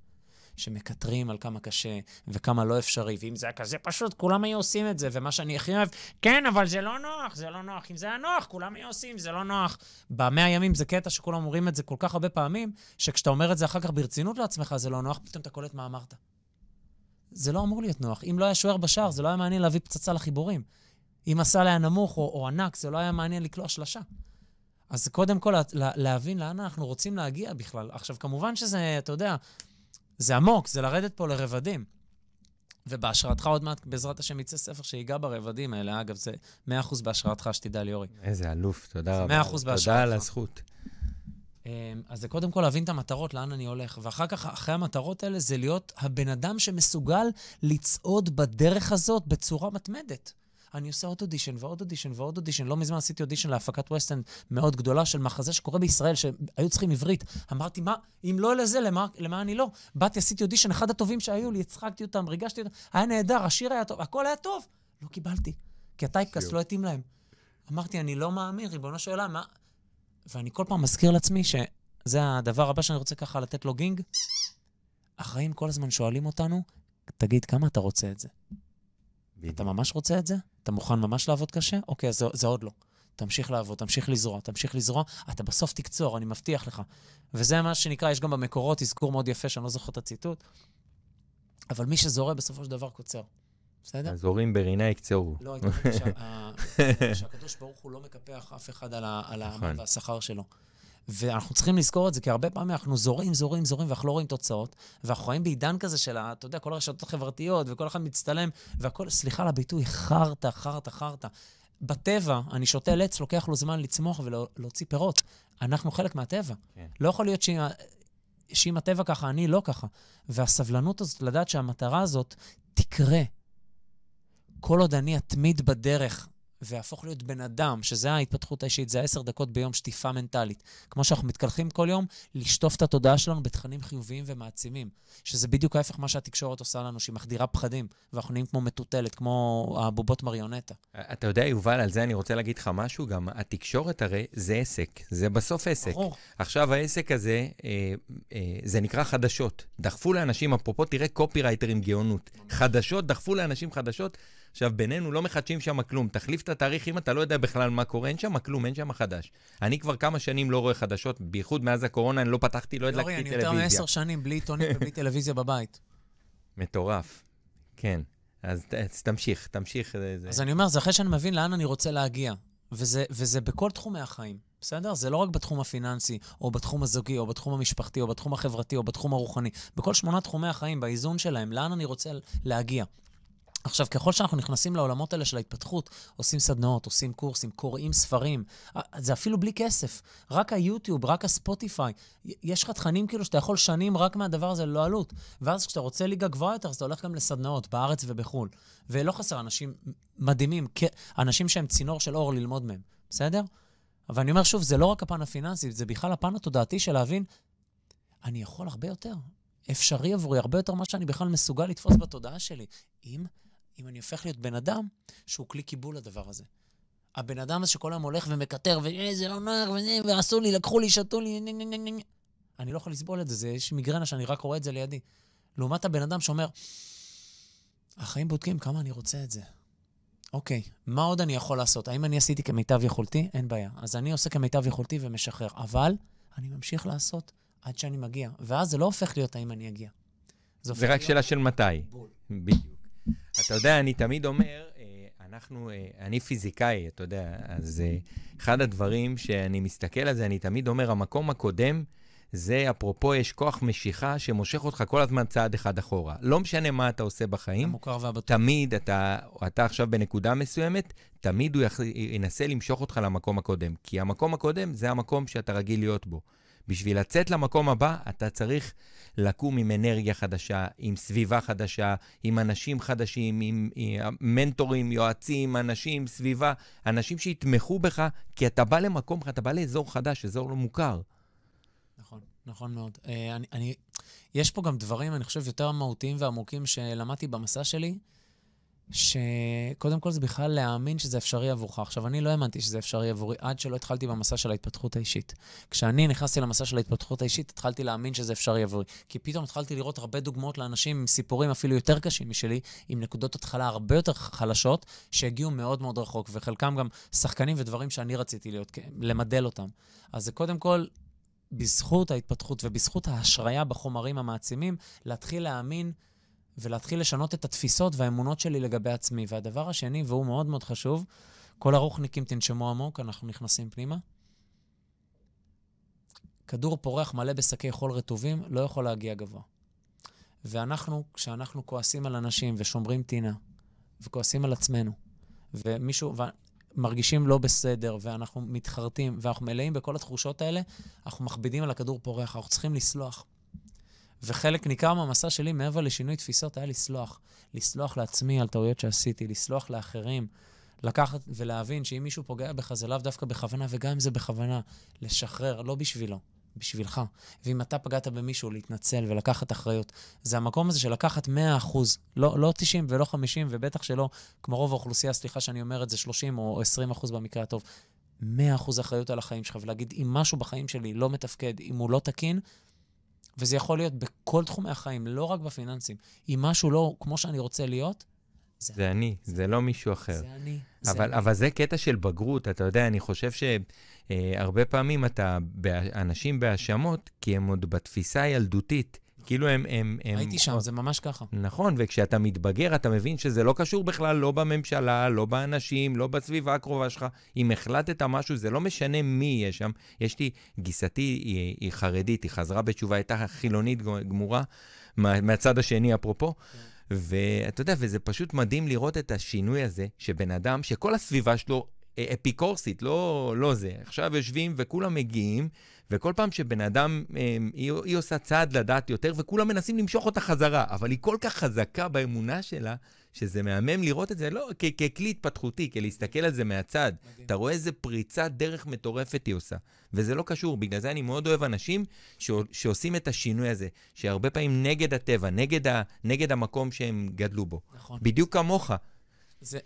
שמקטרים על כמה קשה וכמה לא אפשרי, ואם זה היה כזה פשוט, כולם היו עושים את זה, ומה שאני הכי אוהב, כן, אבל זה לא נוח, זה לא נוח. אם זה היה נוח, כולם היו עושים, זה לא נוח. במאה ימים זה קטע שכולם אומרים את זה כל כך הרבה פעמים, שכשאתה אומר את זה אחר כך ברצינות לעצמך, זה לא נוח, פתאום אתה קולט מה אמרת. זה לא אמור להיות נוח. אם לא היה שוער בשער, זה לא היה מעניין להביא פצצה לחיבורים. אם הסל היה נמוך או, או ענק, זה לא היה מעניין לקלוע שלשה. אז קודם כל, לה, להבין לאן אנחנו רוצים להגיע בכלל. עכשיו, כמובן שזה, אתה יודע, זה עמוק, זה לרדת פה לרבדים. ובהשראתך עוד מעט, בעזרת השם, יצא ספר שיגע ברבדים האלה. אגב, זה 100% בהשראתך, שתדע, ליאורי. איזה אלוף, תודה רבה. 100% בהשראתך. תודה על הזכות. אמ, אז זה קודם כל להבין את המטרות, לאן אני הולך. ואחר כך, אחרי המטרות האלה, זה להיות הבן אדם שמסוגל לצעוד בדרך הזאת בצורה מתמדת. אני עושה עוד אודישן ועוד אודישן ועוד אודישן. לא מזמן עשיתי אודישן להפקת West End מאוד גדולה של מחזה שקורה בישראל, שהיו צריכים עברית. אמרתי, מה, אם לא לזה, למה, למה אני לא? באתי, עשיתי אודישן, אחד הטובים שהיו לי, הצחקתי אותם, ריגשתי אותם, היה נהדר, השיר היה טוב, הכל היה טוב. לא קיבלתי, כי הטייקס לא התאים להם. אמרתי, אני לא מאמין, ריבונו של עולם, מה... ואני כל פעם מזכיר לעצמי שזה הדבר הבא שאני רוצה ככה לתת לו גינג. החיים כל הזמן שואלים אותנו, תגיד, כמה אתה רוצה את זה? אתה ממש רוצה את זה? אתה מוכן ממש לעבוד קשה? אוקיי, אז זה, זה עוד לא. תמשיך לעבוד, תמשיך לזרוע, תמשיך לזרוע, אתה בסוף תקצור, אני מבטיח לך. וזה מה שנקרא, יש גם במקורות אזכור מאוד יפה, שאני לא זוכר את הציטוט, אבל מי שזורע בסופו של דבר קוצר. בסדר? הזורים ברינה יקצרו. לא, [LAUGHS] שהקדוש ברוך הוא לא מקפח אף אחד על העמל נכון. והשכר שלו. ואנחנו צריכים לזכור את זה, כי הרבה פעמים אנחנו זורים, זורים, זורים, ואנחנו לא רואים תוצאות. ואנחנו חיים בעידן כזה של, אתה יודע, כל הרשתות החברתיות, וכל אחד מצטלם, והכל, סליחה על הביטוי, חרטא, חרטא, חרטא. בטבע, אני שותה עץ, לוקח לו זמן לצמוח ולהוציא פירות. אנחנו חלק מהטבע. כן. לא יכול להיות שאם, שאם הטבע ככה, אני לא ככה. והסבלנות הזאת, לדעת שהמטרה הזאת תקרה. כל עוד אני אתמיד בדרך והפוך להיות בן אדם, שזה ההתפתחות האישית, זה עשר דקות ביום שטיפה מנטלית. כמו שאנחנו מתקלחים כל יום, לשטוף את התודעה שלנו בתכנים חיוביים ומעצימים. שזה בדיוק ההפך מה שהתקשורת עושה לנו, שהיא מחדירה פחדים, ואנחנו נהיים כמו מטוטלת, כמו הבובות מריונטה. אתה יודע, יובל, על זה אני רוצה להגיד לך משהו, גם התקשורת הרי זה עסק, זה בסוף עסק. ברור. עכשיו העסק הזה, אה, אה, זה נקרא חדשות. דחפו לאנשים, אפרופו, תראה קופירייטר עם גאונות. חדשות, דחפו לאנשים חדשות. עכשיו, בינינו לא מחדשים שם כלום. תחליף את התאריך אם אתה לא יודע בכלל מה קורה, אין שם כלום, אין שם חדש. אני כבר כמה שנים לא רואה חדשות, בייחוד מאז הקורונה, אני לא פתחתי, לא הדלקתי טלוויזיה. יורי, אני יותר מעשר שנים בלי עיתונים ובלי [LAUGHS] טלוויזיה בבית. מטורף. כן. אז תמשיך, תמשיך. זה- אז אני אומר, זה אחרי שאני מבין לאן אני רוצה להגיע. וזה, וזה בכל תחומי החיים, בסדר? זה לא רק בתחום הפיננסי, או בתחום הזוגי, או בתחום המשפחתי, או בתחום החברתי, או בתחום הרוחני. בכל שמונה תחומי החיים, באיזון שלהם, לאן אני רוצה להגיע. עכשיו, ככל שאנחנו נכנסים לעולמות האלה של ההתפתחות, עושים סדנאות, עושים קורסים, קוראים ספרים, אה, זה אפילו בלי כסף. רק היוטיוב, רק הספוטיפיי. יש לך תכנים כאילו שאתה יכול שנים רק מהדבר הזה ללא עלות. ואז כשאתה רוצה ליגה גבוהה יותר, אז אתה הולך גם לסדנאות בארץ ובחו"ל. ולא חסר אנשים מדהימים, אנשים שהם צינור של אור ללמוד מהם, בסדר? אבל אני אומר שוב, זה לא רק הפן הפיננסי, זה בכלל הפן התודעתי של להבין, אני יכול הרבה יותר. אפשרי עבורי הרבה יותר ממה שאני בכלל מסוגל לתפוס בתודעה שלי. אם, אם אני הופך להיות בן אדם שהוא כלי קיבול לדבר הזה. הבן אדם הזה שכל היום הולך ומקטר, וזה לא נוח, וזה, ועשו לי, לקחו לי, שתו לי, נה, נה, נה, נה. אני לא יכול לסבול את זה, זה יש מיגרנה שאני רק רואה את זה לידי. לעומת הבן אדם שאומר, החיים בודקים כמה אני רוצה את זה. אוקיי, מה עוד אני יכול לעשות? האם אני עשיתי כמיטב יכולתי? אין בעיה. אז אני עושה כמיטב יכולתי ומשחרר. אבל אני ממשיך לעשות עד שאני מגיע. ואז זה לא הופך להיות האם אני אגיע. זה הופך רק להיות שאלה של מתי. בול. בדיוק. אתה יודע, אני תמיד אומר, אה, אנחנו, אה, אני פיזיקאי, אתה יודע, אז אה, אחד הדברים שאני מסתכל על זה, אני תמיד אומר, המקום הקודם, זה אפרופו, יש כוח משיכה שמושך אותך כל הזמן צעד אחד אחורה. לא משנה מה אתה עושה בחיים, המוכר והבטוח. תמיד אתה, אתה עכשיו בנקודה מסוימת, תמיד הוא יח, ינסה למשוך אותך למקום הקודם. כי המקום הקודם זה המקום שאתה רגיל להיות בו. בשביל לצאת למקום הבא, אתה צריך לקום עם אנרגיה חדשה, עם סביבה חדשה, עם אנשים חדשים, עם, עם מנטורים, יועצים, אנשים, סביבה, אנשים שיתמכו בך, כי אתה בא למקום, אתה בא לאזור חדש, אזור לא מוכר. נכון, נכון מאוד. אה, אני, אני, יש פה גם דברים, אני חושב, יותר מהותיים ועמוקים שלמדתי במסע שלי, שקודם כל זה בכלל להאמין שזה אפשרי עבורך. עכשיו, אני לא האמנתי שזה אפשרי עבורי עד שלא התחלתי במסע של ההתפתחות האישית. כשאני נכנסתי למסע של ההתפתחות האישית, התחלתי להאמין שזה אפשרי עבורי. כי פתאום התחלתי לראות הרבה דוגמאות לאנשים עם סיפורים אפילו יותר קשים משלי, עם נקודות התחלה הרבה יותר חלשות, שהגיעו מאוד מאוד רחוק, וחלקם גם שחקנים ודברים שאני רציתי להיות, כ- למדל אותם. אז זה קודם כל בזכות ההתפתחות ובזכות ההשריה בחומרים המעצימים, להתחיל להאמין ולהתחיל לשנות את התפיסות והאמונות שלי לגבי עצמי. והדבר השני, והוא מאוד מאוד חשוב, כל הרוחניקים תנשמו עמוק, אנחנו נכנסים פנימה. כדור פורח מלא בשקי חול רטובים לא יכול להגיע גבוה. ואנחנו, כשאנחנו כועסים על אנשים ושומרים טינה, וכועסים על עצמנו, ומישהו, מרגישים לא בסדר, ואנחנו מתחרטים, ואנחנו מלאים בכל התחושות האלה, אנחנו מכבידים על הכדור פורח, אנחנו צריכים לסלוח. וחלק ניכר מהמסע שלי, מעבר לשינוי תפיסות, היה לסלוח. לסלוח לעצמי על טעויות שעשיתי, לסלוח לאחרים, לקחת ולהבין שאם מישהו פוגע בך, זה לאו דווקא בכוונה, וגם אם זה בכוונה, לשחרר, לא בשבילו, בשבילך. ואם אתה פגעת במישהו, להתנצל ולקחת אחריות. זה המקום הזה של לקחת 100%, לא, לא 90 ולא 50, ובטח שלא, כמו רוב האוכלוסייה, סליחה שאני אומר את זה, 30 או 20% במקרה הטוב. 100% אחריות על החיים שלך, ולהגיד, אם משהו בחיים שלי לא מתפקד, אם הוא לא תקין, וזה יכול להיות בכל תחומי החיים, לא רק בפיננסים. אם משהו לא כמו שאני רוצה להיות, זה, זה אני, זה לא מישהו אחר. זה אני. זה אבל, אני. אבל זה קטע של בגרות, אתה יודע, אני חושב שהרבה פעמים אתה, אנשים בהאשמות, כי הם עוד בתפיסה הילדותית. כאילו הם... הם, הם הייתי שם, זה ממש ככה. נכון, וכשאתה מתבגר, אתה מבין שזה לא קשור בכלל לא בממשלה, לא באנשים, לא בסביבה הקרובה שלך. אם החלטת משהו, זה לא משנה מי יהיה שם. יש לי, גיסתי היא, היא חרדית, היא חזרה בתשובה, הייתה חילונית גמורה, מה, מהצד השני, אפרופו. ואתה יודע, וזה פשוט מדהים לראות את השינוי הזה, שבן אדם, שכל הסביבה שלו אפיקורסית, לא, לא זה. עכשיו יושבים וכולם מגיעים, וכל פעם שבן אדם, אה, היא, היא עושה צעד לדעת יותר, וכולם מנסים למשוך אותה חזרה, אבל היא כל כך חזקה באמונה שלה, שזה מהמם לראות את זה, לא כ- ככלי התפתחותי, כלהסתכל על זה מהצד. מדהים. אתה רואה איזה פריצת דרך מטורפת היא עושה. וזה לא קשור, בגלל זה אני מאוד אוהב אנשים ש- שעושים את השינוי הזה, שהרבה פעמים נגד הטבע, נגד, ה- נגד המקום שהם גדלו בו. נכון. בדיוק כמוך. זה,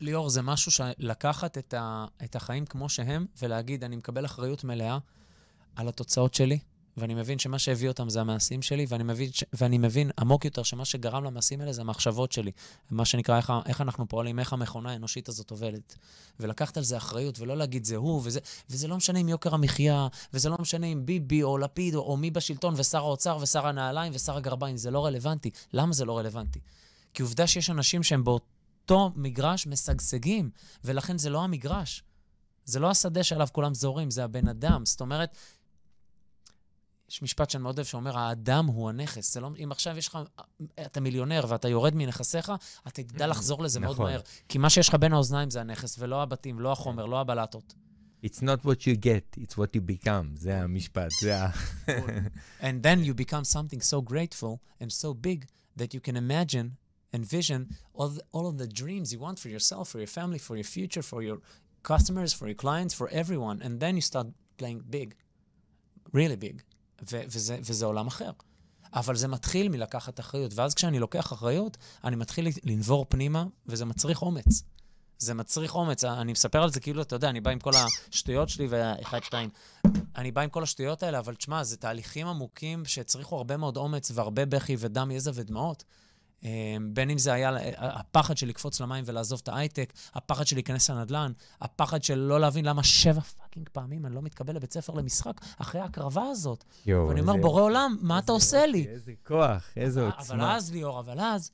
ליאור, זה משהו שלקחת את, ה, את החיים כמו שהם ולהגיד, אני מקבל אחריות מלאה על התוצאות שלי ואני מבין שמה שהביא אותם זה המעשים שלי, ואני מבין, ש... ואני מבין עמוק יותר שמה שגרם למעשים האלה זה המחשבות שלי. מה שנקרא, איך, איך אנחנו פועלים, איך המכונה האנושית הזאת עובדת. ולקחת על זה אחריות, ולא להגיד זה הוא, וזה, וזה לא משנה אם יוקר המחיה, וזה לא משנה אם ביבי או לפיד או, או מי בשלטון, ושר האוצר ושר הנעליים ושר הגרביים, זה לא רלוונטי. למה זה לא רלוונטי? כי עובדה שיש אנשים שהם באותו מגרש משגשגים, ולכן זה לא המגרש. זה לא השדה שעליו כולם זורים, זה הבן אדם. זאת אומרת, יש משפט שאני מאוד אוהב שאומר, האדם הוא הנכס. זה לא, אם עכשיו יש לך, אתה מיליונר ואתה יורד מנכסיך, אתה תדע לחזור לזה מאוד נכון. מהר. כי מה שיש לך בין האוזניים זה הנכס, ולא הבתים, לא החומר, לא הבלטות. It's not what you get, it's what you become. זה המשפט, זה ה... And then you become something so grateful and so big that you can imagine, envision all, the, all of the dreams you want for yourself, for your family, for your future, for your customers, for your clients, for everyone. And then you start playing big, really big. ו- וזה, וזה עולם אחר. אבל זה מתחיל מלקחת אחריות. ואז כשאני לוקח אחריות, אני מתחיל לנבור פנימה, וזה מצריך אומץ. זה מצריך אומץ. אני מספר על זה כאילו, אתה יודע, אני בא עם כל השטויות שלי, ואחד, שתיים. אני בא עם כל השטויות האלה, אבל תשמע, זה תהליכים עמוקים שהצריכו הרבה מאוד אומץ והרבה בכי ודם, יזע ודמעות. אה, בין אם זה היה הפחד של לקפוץ למים ולעזוב את ההייטק, הפחד של להיכנס לנדל"ן, הפחד של לא להבין למה שבע fucking פעמים אני לא מתקבל לבית ספר למשחק אחרי ההקרבה הזאת. יואו, ואני אומר, איזה- בורא עולם, מה אתה עושה לי? איזה כוח, איזה אבל עוצמה. אז, ליאור, אבל אז,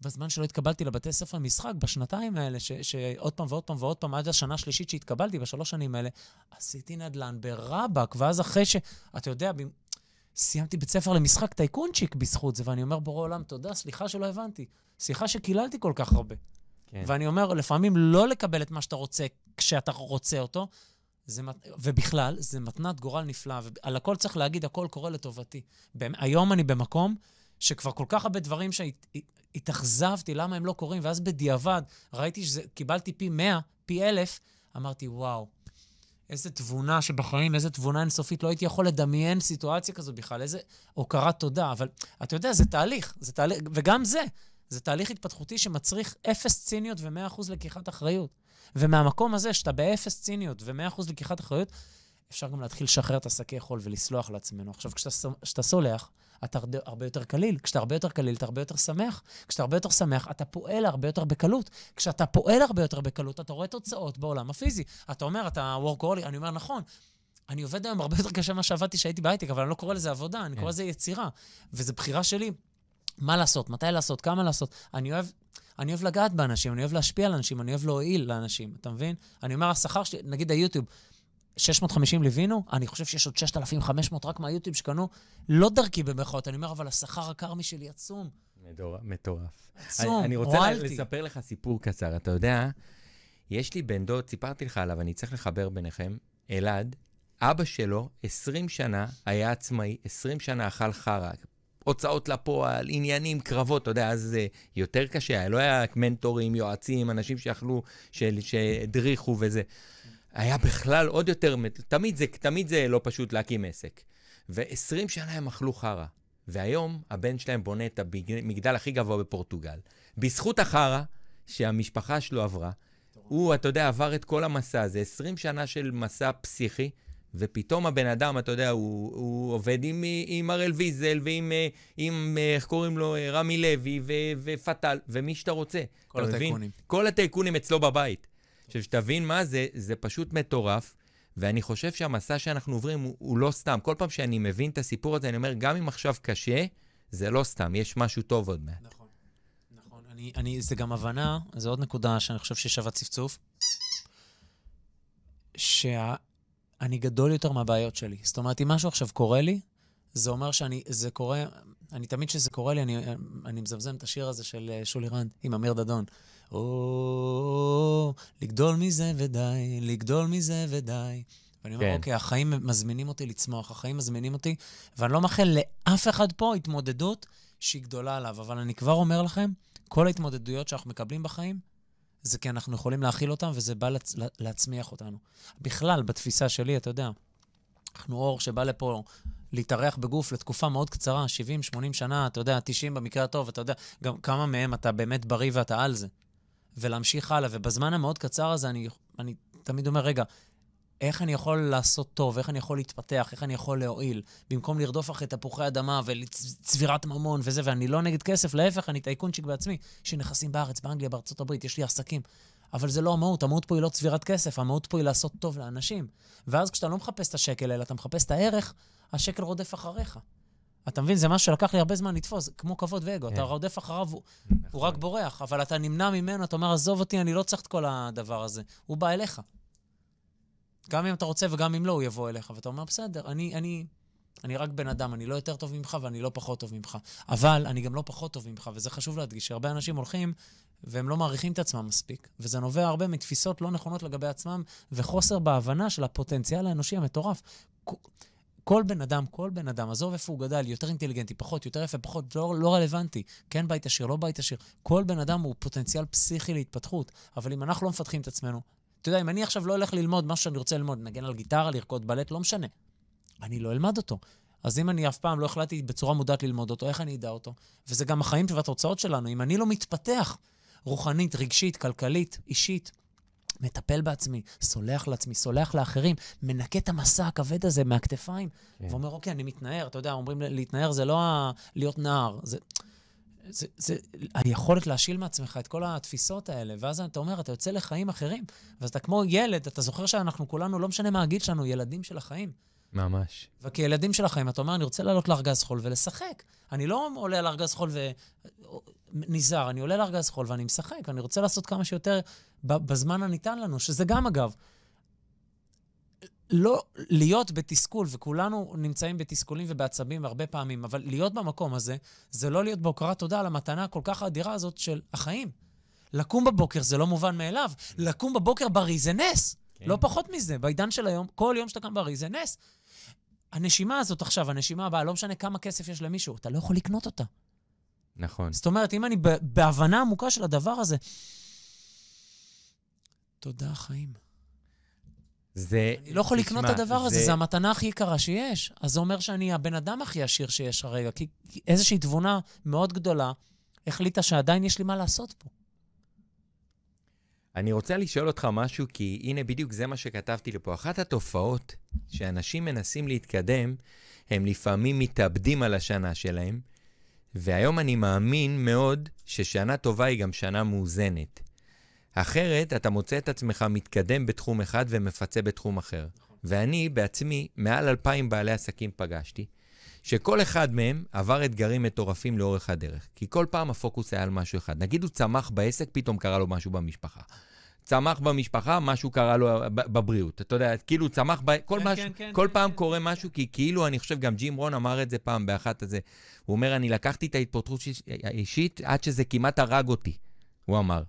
בזמן שלא התקבלתי לבתי ספר למשחק, בשנתיים האלה, ש- שעוד פעם ועוד פעם ועוד פעם, עד השנה השלישית שהתקבלתי, בשלוש שנים האלה, עשיתי נדל"ן ברבאק, ואז אחרי ש... אתה יודע, ב- סיימתי בית ספר למשחק טייקונצ'יק בזכות זה, ואני אומר, בורא עולם, תודה, סליחה שלא הבנתי. סליחה שקיללתי כל כך הרבה. כן. ואני אומר, לפעמים לא לקבל את מה שאתה רוצה כשאתה רוצה אותו, זה, ובכלל, זה מתנת גורל נפלאה, ועל הכל צריך להגיד, הכל קורה לטובתי. היום אני במקום שכבר כל כך הרבה דברים שהתאכזבתי, למה הם לא קורים, ואז בדיעבד ראיתי שקיבלתי פי 100, פי 1,000, אמרתי, וואו, איזה תבונה שבחיים, איזה תבונה אינסופית, לא הייתי יכול לדמיין סיטואציה כזאת בכלל, איזה הוקרת תודה. אבל אתה יודע, זה תהליך, זה תהליך, וגם זה, זה תהליך התפתחותי שמצריך אפס ציניות ו-100% לקיחת אחריות. ומהמקום הזה, שאתה באפס ציניות ו-100% לקיחת אחריות, אפשר גם להתחיל לשחרר את השקי חול ולסלוח לעצמנו. עכשיו, כשאתה, סולח, אתה הרבה, יותר קליל. כשאתה הרבה יותר קליל, אתה הרבה יותר שמח. כשאתה הרבה יותר שמח, אתה פועל הרבה יותר בקלות. כשאתה פועל הרבה יותר בקלות, אתה רואה תוצאות בעולם הפיזי. אתה אומר, אתה וורקוהולי, אני אומר, נכון. אני עובד היום הרבה יותר קשה ממה שעבדתי כשהייתי בהייטק, אבל אני לא קורא לזה עבודה, אני כן. קורא לזה יצירה. וזו בחירה שלי. מה לעשות, מתי לעשות, כמה לעשות. אני אוהב, אני אוהב לגעת באנשים, אני אוהב להשפיע על אנשים, אני אוהב להועיל לאנשים, אתה מבין? אני אומר, השכר שלי, נגיד היוטיוב, 650 ליווינו, אני חושב שיש עוד 6,500 רק מהיוטיוב שקנו, לא דרכי במרכאות, אני אומר, אבל השכר הכרמי שלי עצום. מטורף. עצום, אני, אני רוצה הועלתי. לספר לך סיפור קצר. אתה יודע, יש לי בן דוד, סיפרתי לך עליו, אני צריך לחבר ביניכם, אלעד, אבא שלו, 20 שנה היה עצמאי, 20 שנה אכל חרא. הוצאות לפועל, עניינים, קרבות, אתה יודע, אז זה יותר קשה לא היה מנטורים, יועצים, אנשים שיכלו, שהדריכו וזה. היה בכלל עוד יותר, תמיד זה, תמיד זה לא פשוט להקים עסק. ו-20 שנה הם אכלו חרא. והיום הבן שלהם בונה את המגדל הכי גבוה בפורטוגל. בזכות החרא שהמשפחה שלו עברה, הוא, אתה יודע, עבר את כל המסע הזה, 20 שנה של מסע פסיכי, ופתאום הבן אדם, אתה יודע, הוא, הוא עובד עם, עם הראל ויזל ועם, אה, עם, אה, איך קוראים לו, אה, רמי לוי ו, ופטל, ומי שאתה רוצה. כל אתה מבין? הטייקונים. כל הטייקונים אצלו בבית. עכשיו, שתבין מה זה, זה פשוט מטורף, ואני חושב שהמסע שאנחנו עוברים הוא, הוא לא סתם. כל פעם שאני מבין את הסיפור הזה, אני אומר, גם אם עכשיו קשה, זה לא סתם, יש משהו טוב עוד מעט. נכון, נכון. אני, אני, זה גם הבנה, זו עוד נקודה שאני חושב ששווה צפצוף, שאני גדול יותר מהבעיות שלי. זאת אומרת, אם משהו עכשיו קורה לי, זה אומר שאני, זה קורה, אני תמיד כשזה קורה לי, אני, אני מזמזם את השיר הזה של אה, שולי רנד עם אמיר דדון. או, לגדול מזה ודי, לגדול מזה ודי. ואני אומר, כן. אוקיי, החיים מזמינים אותי לצמוח, החיים מזמינים אותי, ואני לא מאחל לאף אחד פה התמודדות שהיא גדולה עליו, אבל אני כבר אומר לכם, כל ההתמודדויות שאנחנו מקבלים בחיים, זה כי אנחנו יכולים להכיל אותם, וזה בא לצ... להצמיח אותנו. בכלל, בתפיסה שלי, אתה יודע, אנחנו אור שבא לפה להתארח בגוף לתקופה מאוד קצרה, 70-80 שנה, אתה יודע, 90 במקרה הטוב, אתה יודע, גם כמה מהם אתה באמת בריא ואתה על זה. ולהמשיך הלאה, ובזמן המאוד קצר הזה, אני, אני תמיד אומר, רגע, איך אני יכול לעשות טוב, איך אני יכול להתפתח, איך אני יכול להועיל, במקום לרדוף אחרי תפוחי אדמה וצבירת ממון וזה, ואני לא נגד כסף, להפך, אני טייקונצ'יק בעצמי. יש לי נכסים בארץ, באנגליה, בארצות הברית, יש לי עסקים. אבל זה לא המהות, המהות פה היא לא צבירת כסף, המהות פה היא לעשות טוב לאנשים. ואז כשאתה לא מחפש את השקל, אלא אתה מחפש את הערך, השקל רודף אחריך. אתה מבין? זה משהו שלקח לי הרבה זמן לתפוס, כמו כבוד ואגו. אתה כן. רודף אחריו, הוא- נכון. הוא רק בורח, אבל אתה נמנע ממנו, אתה אומר, עזוב אותי, אני לא צריך את כל הדבר הזה. הוא בא אליך. גם אם אתה רוצה וגם אם לא, הוא יבוא אליך. ואתה אומר, בסדר, אני, אני, אני רק בן אדם, אני לא יותר טוב ממך ואני לא פחות טוב ממך. אבל אני גם לא פחות טוב ממך, וזה חשוב להדגיש, שהרבה אנשים הולכים והם לא מעריכים את עצמם מספיק. וזה נובע הרבה מתפיסות לא נכונות לגבי עצמם, וחוסר בהבנה של הפוטנציאל האנושי המטורף. כל בן אדם, כל בן אדם, עזוב איפה הוא גדל, יותר אינטליגנטי, פחות, יותר יפה, פחות, לא, לא רלוונטי. כן בית עשיר, לא בית עשיר. כל בן אדם הוא פוטנציאל פסיכי להתפתחות, אבל אם אנחנו לא מפתחים את עצמנו, אתה יודע, אם אני עכשיו לא הולך ללמוד משהו שאני רוצה ללמוד, נגן על גיטרה, לרקוד בלט, לא משנה. אני לא אלמד אותו. אז אם אני אף פעם לא החלטתי בצורה מודעת ללמוד אותו, איך אני אדע אותו? וזה גם החיים והתוצאות שלנו. אם אני לא מתפתח רוחנית, רגשית, כלכלית, אישית, מטפל בעצמי, סולח לעצמי, סולח לאחרים, מנקה את המסע הכבד הזה מהכתפיים, כן. ואומר, אוקיי, אני מתנער. אתה יודע, אומרים להתנער זה לא ה... להיות נער, זה... זה, זה היכולת להשיל מעצמך את כל התפיסות האלה, ואז אתה אומר, אתה יוצא לחיים אחרים, ואז אתה כמו ילד, אתה זוכר שאנחנו כולנו, לא משנה מה הגיל שלנו, ילדים של החיים. ממש. וכילדים של החיים, אתה אומר, אני רוצה לעלות לארגז חול ולשחק. אני לא עולה לארגז חול ונזהר, אני עולה לארגז חול ואני משחק, ואני רוצה לעשות כמה שיותר בזמן הניתן לנו, שזה גם, אגב, לא להיות בתסכול, וכולנו נמצאים בתסכולים ובעצבים הרבה פעמים, אבל להיות במקום הזה, זה לא להיות בהוקרת תודה על המתנה הכל כך אדירה הזאת של החיים. לקום בבוקר זה לא מובן מאליו. לקום בבוקר בריא זה נס. כן. לא פחות מזה. בעידן של היום, כל יום שאתה קם בריא זה נס. הנשימה הזאת עכשיו, הנשימה הבאה, לא משנה כמה כסף יש למישהו, אתה לא יכול לקנות אותה. נכון. זאת אומרת, אם אני בהבנה עמוקה של הדבר הזה, תודה, חיים. זה... אני לא יכול לקנות את תשמע, הדבר הזה, זו המתנה הכי יקרה שיש. אז זה אומר שאני הבן אדם הכי עשיר שיש הרגע, כי איזושהי תבונה מאוד גדולה החליטה שעדיין יש לי מה לעשות פה. אני רוצה לשאול אותך משהו, כי הנה בדיוק זה מה שכתבתי לפה. אחת התופעות שאנשים מנסים להתקדם, הם לפעמים מתאבדים על השנה שלהם, והיום אני מאמין מאוד ששנה טובה היא גם שנה מאוזנת. אחרת, אתה מוצא את עצמך מתקדם בתחום אחד ומפצה בתחום אחר. ואני בעצמי, מעל אלפיים בעלי עסקים פגשתי, שכל אחד מהם עבר אתגרים מטורפים לאורך הדרך. כי כל פעם הפוקוס היה על משהו אחד. נגיד הוא צמח בעסק, פתאום קרה לו משהו במשפחה. צמח במשפחה, משהו קרה לו בבריאות. אתה יודע, כאילו צמח, ב... כל, כן, משהו, כן, כן, כל כן, פעם כן, קורה משהו, כי כאילו, אני חושב, גם ג'ים רון אמר את זה פעם באחת הזה. הוא אומר, אני לקחתי את ההתפתחות האישית עד שזה כמעט הרג אותי, הוא אמר.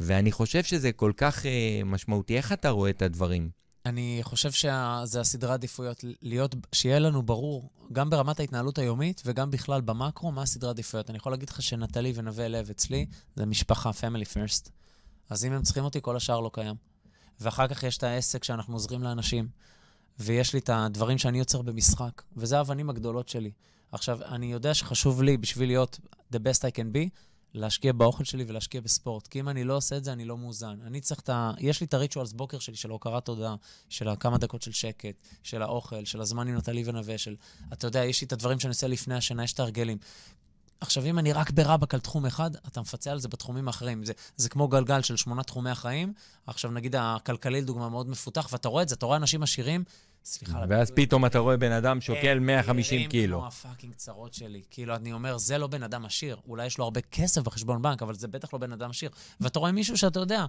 ואני חושב שזה כל כך אה, משמעותי. איך אתה רואה את הדברים? אני חושב שזה הסדרי עדיפויות, להיות, שיהיה לנו ברור, גם ברמת ההתנהלות היומית וגם בכלל במקרו, מה הסדרי עדיפויות. אני יכול להגיד לך שנטלי ונווה לב אצלי, זה משפחה, family first. אז אם הם צריכים אותי, כל השאר לא קיים. ואחר כך יש את העסק שאנחנו עוזרים לאנשים, ויש לי את הדברים שאני יוצר במשחק, וזה האבנים הגדולות שלי. עכשיו, אני יודע שחשוב לי, בשביל להיות the best I can be, להשקיע באוכל שלי ולהשקיע בספורט. כי אם אני לא עושה את זה, אני לא מאוזן. אני צריך את ה... יש לי את הריטואלס בוקר שלי של הוקרת תודה, של הכמה דקות של שקט, של האוכל, של הזמן עם נטלי ונווה, של... אתה יודע, יש לי את הדברים שאני עושה לפני השינה, יש את ההרגלים. עכשיו, אם אני רק ברבק על תחום אחד, אתה מפצה על זה בתחומים האחרים. זה, זה כמו גלגל של שמונה תחומי החיים. עכשיו, נגיד, הכלכלי, לדוגמה, מאוד מפותח, ואתה רואה את זה, אתה רואה אנשים עשירים, סליחה ואז פתאום אתה רואה בן אדם שוקל 150 נראים קילו. כמו הפאקינג צרות שלי. כאילו, אני אומר, זה לא בן אדם עשיר. אולי יש לו הרבה כסף בחשבון בנק, אבל זה בטח לא בן אדם עשיר. ואתה רואה מישהו שאתה יודע,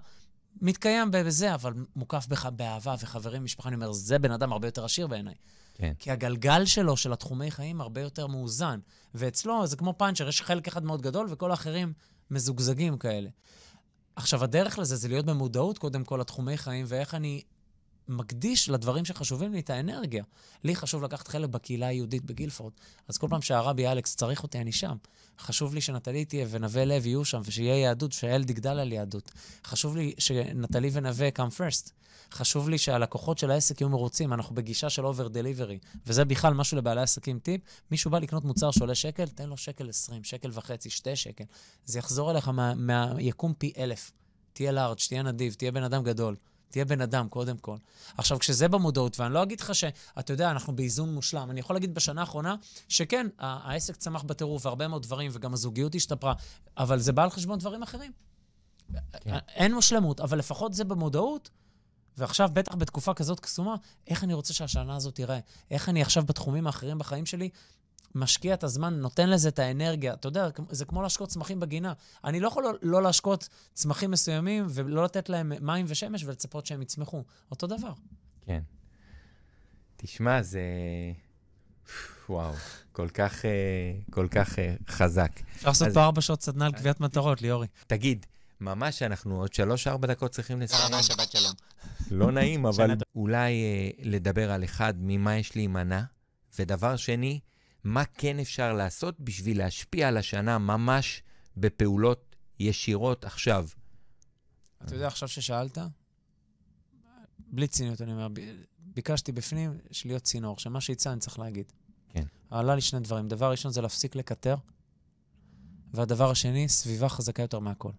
מתקיים בזה, אבל מוקף בך באהבה וחברים, משפחה, אני אומר, זה בן אדם הרבה יותר עשיר בעיניי. כן. כי הגלגל שלו, של התחומי חיים, הרבה יותר מאוזן. ואצלו זה כמו פאנצ'ר, יש חלק אחד מאוד גדול וכל האחרים מזוגזגים כאלה. עכשיו, הדרך לזה זה להיות במודעות, קודם כל, לתחומי חיים, ואיך אני מקדיש לדברים שחשובים לי את האנרגיה. לי חשוב לקחת חלק בקהילה היהודית בגילפורד, אז כל פעם שהרבי אלכס צריך אותי, אני שם. חשוב לי שנטלי תהיה ונווה לב יהיו שם, ושיהיה יהדות, שהילד יגדל על יהדות. חשוב לי שנטלי ונווה come first. חשוב לי שהלקוחות של העסק יהיו מרוצים, אנחנו בגישה של over delivery, וזה בכלל משהו לבעלי עסקים טיפ. מישהו בא לקנות מוצר שעולה שקל, תן לו שקל 20, שקל וחצי, שתי שקל. זה יחזור אליך מה- מהיקום פי אלף. תהיה large, תהיה נדיב, תהיה בן אדם גדול. תהיה בן אדם, קודם כל. עכשיו, כשזה במודעות, ואני לא אגיד לך שאתה יודע, אנחנו באיזון מושלם, אני יכול להגיד בשנה האחרונה, שכן, העסק צמח בטירוף, והרבה מאוד דברים, וגם הזוגיות השתפרה, אבל זה בא על חשבון דברים אחרים. כן. אין מושלמות, אבל לפחות זה במודעות. ועכשיו, בטח בתקופה כזאת קסומה, איך אני רוצה שהשנה הזאת תיראה? איך אני עכשיו בתחומים האחרים בחיים שלי משקיע את הזמן, נותן לזה את האנרגיה. אתה יודע, זה כמו להשקות צמחים בגינה. אני לא יכול לא, לא להשקות צמחים מסוימים ולא לתת להם מים ושמש ולצפות שהם יצמחו. אותו דבר. כן. תשמע, זה... וואו, כל כך, אה, כל כך אה, חזק. אפשר לעשות פה ארבע שעות סדנה על קביעת מטרות, ליאורי. תגיד, ממש אנחנו עוד שלוש-ארבע דקות צריכים לסיים. ממש שבת שלום. לא נעים, [LAUGHS] אבל אולי אה, לדבר על אחד, ממה יש להימנע, ודבר שני, מה כן אפשר לעשות בשביל להשפיע על השנה ממש בפעולות ישירות עכשיו. אתה יודע, עכשיו ששאלת, בלי ציניות, אני אומר, ביקשתי בפנים של להיות צינור, שמה שיצא אני צריך להגיד. כן. עלה לי שני דברים. דבר ראשון זה להפסיק לקטר, והדבר השני, סביבה חזקה יותר מהכל.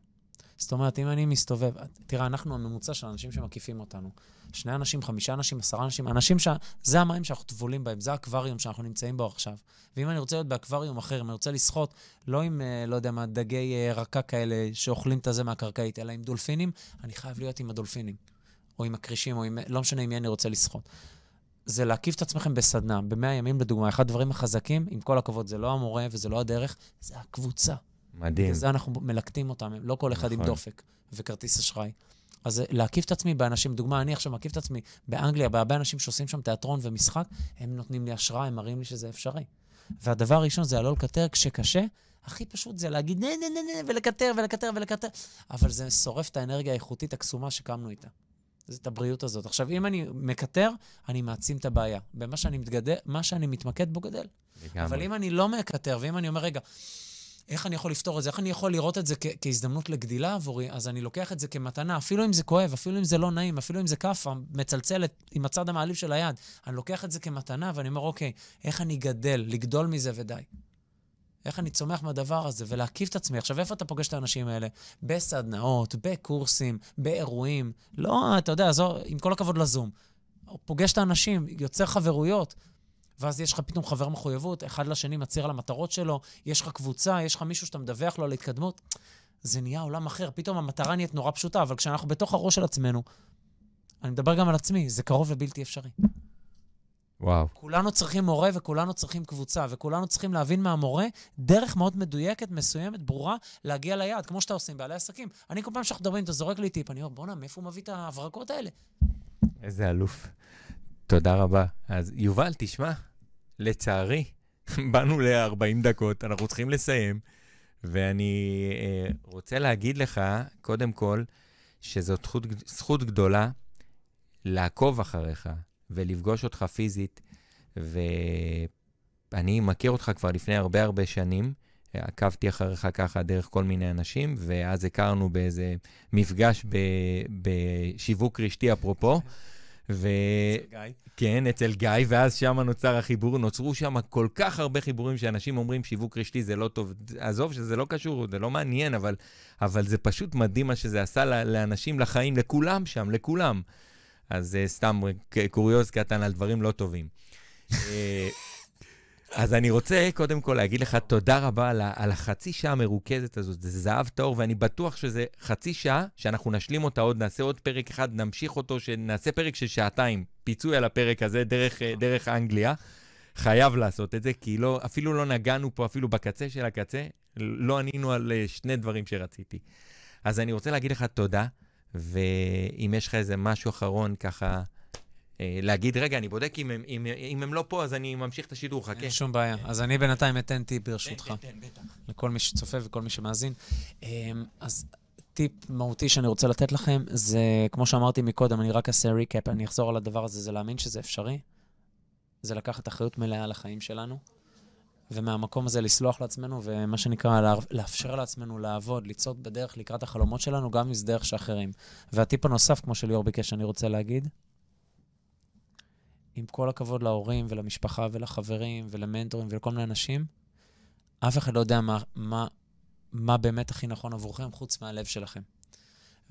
זאת אומרת, אם אני מסתובב, תראה, אנחנו הממוצע של אנשים שמקיפים אותנו. שני אנשים, חמישה אנשים, עשרה אנשים, אנשים ש... זה המים שאנחנו טבולים בהם, זה האקווריום שאנחנו נמצאים בו עכשיו. ואם אני רוצה להיות באקווריום אחר, אם אני רוצה לשחות, לא עם, אה, לא יודע מה, דגי אה, רקה כאלה שאוכלים את הזה מהקרקעית, אלא עם דולפינים, אני חייב להיות עם הדולפינים. או עם הכרישים, או עם... לא משנה עם מי אני רוצה לשחות. זה להקיף את עצמכם בסדנה, במאה ימים לדוגמה. אחד הדברים החזקים, עם כל הכבוד, זה לא המורה וזה לא הדרך, זה הקבוצה. מדהים. וזה אנחנו מלקטים אותם, לא כל אחד נכון. עם דופק וכרטיס אשראי. אז להקיף את עצמי באנשים, דוגמה, אני עכשיו מקיף את עצמי באנגליה, בהרבה אנשים שעושים שם תיאטרון ומשחק, הם נותנים לי השראה, הם מראים לי שזה אפשרי. והדבר הראשון זה הלא לקטר כשקשה, הכי פשוט זה להגיד נה נה נה נה ולקטר ולקטר ולקטר, אבל זה שורף את האנרגיה האיכותית הקסומה שקמנו איתה. זה את הבריאות הזאת. עכשיו, אם אני מקטר, אני מעצים את הבעיה. במה שאני מתגדל, שאני מתמקד בו גדל. לגמרי. אבל אם אני לא מקטר, ואם אני אומר, רגע, איך אני יכול לפתור את זה? איך אני יכול לראות את זה כ- כהזדמנות לגדילה עבורי? אז אני לוקח את זה כמתנה, אפילו אם זה כואב, אפילו אם זה לא נעים, אפילו אם זה כאפה מצלצלת עם הצד המעליב של היד. אני לוקח את זה כמתנה ואני אומר, אוקיי, איך אני גדל, לגדול מזה ודי. איך אני צומח מהדבר הזה ולהקיף את עצמי. עכשיו, איפה אתה פוגש את האנשים האלה? בסדנאות, בקורסים, באירועים. לא, אתה יודע, זו, עם כל הכבוד לזום. פוגש את האנשים, יוצר חברויות. ואז יש לך פתאום חבר מחויבות, אחד לשני מצהיר על המטרות שלו, יש לך קבוצה, יש לך מישהו שאתה מדווח לו על התקדמות. זה נהיה עולם אחר. פתאום המטרה נהיית נורא פשוטה, אבל כשאנחנו בתוך הראש של עצמנו, אני מדבר גם על עצמי, זה קרוב לבלתי אפשרי. וואו. כולנו צריכים מורה וכולנו צריכים קבוצה, וכולנו צריכים להבין מהמורה דרך מאוד מדויקת, מסוימת, ברורה, להגיע ליעד, כמו שאתה עושה עם בעלי עסקים. אני כל פעם שאנחנו מדברים, אתה זורק לי טיפ, אני אומר, בואנה, מאיפה הוא מביא את ההברקות האלה? איזה אלוף. תודה רבה. אז יובל, תשמע, לצערי, באנו ל-40 דקות, אנחנו צריכים לסיים, ואני אה, רוצה להגיד לך, קודם כל, שזאת זכות, זכות גדולה לעקוב אחריך ולפגוש אותך פיזית, ואני מכיר אותך כבר לפני הרבה הרבה שנים. עקבתי אחריך ככה דרך כל מיני אנשים, ואז הכרנו באיזה מפגש בשיווק רשתי, אפרופו. ו... אצל גיא. כן, אצל גיא, ואז שם נוצר החיבור, נוצרו שם כל כך הרבה חיבורים שאנשים אומרים שיווק רשתי זה לא טוב. עזוב שזה לא קשור, זה לא מעניין, אבל, אבל זה פשוט מדהים מה שזה עשה לאנשים, לחיים, לכולם שם, לכולם. אז זה סתם קוריוז קטן על דברים לא טובים. אה, אז אני רוצה קודם כל להגיד לך תודה רבה על, על החצי שעה המרוכזת הזאת. זה זהב טהור, ואני בטוח שזה חצי שעה, שאנחנו נשלים אותה עוד, נעשה עוד פרק אחד, נמשיך אותו, שנעשה פרק של שעתיים, פיצוי על הפרק הזה דרך, דרך אנגליה. חייב לעשות את זה, כי לא, אפילו לא נגענו פה, אפילו בקצה של הקצה, לא ענינו על אה, שני דברים שרציתי. אז אני רוצה להגיד לך תודה, ואם יש לך איזה משהו אחרון ככה... אה, להגיד, רגע, אני בודק אם הם, אם, אם הם לא פה, אז אני ממשיך את השידור, חכה. אין שום בעיה. אז אני בינתיים אתן טיפ ברשותך. תן, תן, בטח. לכל מי שצופה וכל מי שמאזין. אמ, אז טיפ מהותי שאני רוצה לתת לכם, זה, כמו שאמרתי מקודם, אני רק אעשה ריקאפ, אני אחזור על הדבר הזה, זה להאמין שזה אפשרי. זה לקחת אחריות מלאה על החיים שלנו. ומהמקום הזה לסלוח לעצמנו, ומה שנקרא, לאפשר לעצמנו לעבוד, לצעוד בדרך לקראת החלומות שלנו, גם אם זה דרך שאחרים. והטיפ הנוסף, כמו שליאור ביקש, אני רוצה להגיד, עם כל הכבוד להורים ולמשפחה ולחברים ולמנטורים ולכל מיני אנשים, אף אחד לא יודע מה, מה, מה באמת הכי נכון עבורכם חוץ מהלב שלכם.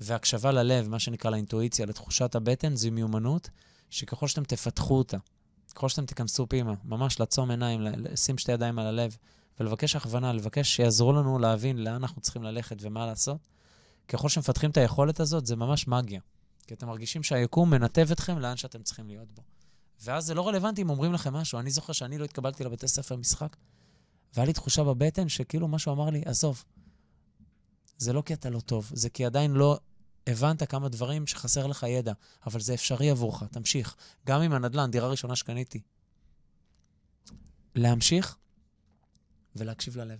והקשבה ללב, מה שנקרא לאינטואיציה, לתחושת הבטן, זו מיומנות שככל שאתם תפתחו אותה, ככל שאתם תיכנסו פנימה, ממש לעצום עיניים, לשים שתי ידיים על הלב ולבקש הכוונה, לבקש שיעזרו לנו להבין לאן אנחנו צריכים ללכת ומה לעשות, ככל שמפתחים את היכולת הזאת, זה ממש מגיה. כי אתם מרגישים שהיקום מנתב אתכם לאן שאתם צריכים להיות בו. ואז זה לא רלוונטי אם אומרים לכם משהו. אני זוכר שאני לא התקבלתי לבתי ספר משחק, והיה לי תחושה בבטן שכאילו משהו אמר לי, עזוב, זה לא כי אתה לא טוב, זה כי עדיין לא הבנת כמה דברים שחסר לך ידע, אבל זה אפשרי עבורך, תמשיך. גם עם הנדל"ן, דירה ראשונה שקניתי. להמשיך ולהקשיב ללב.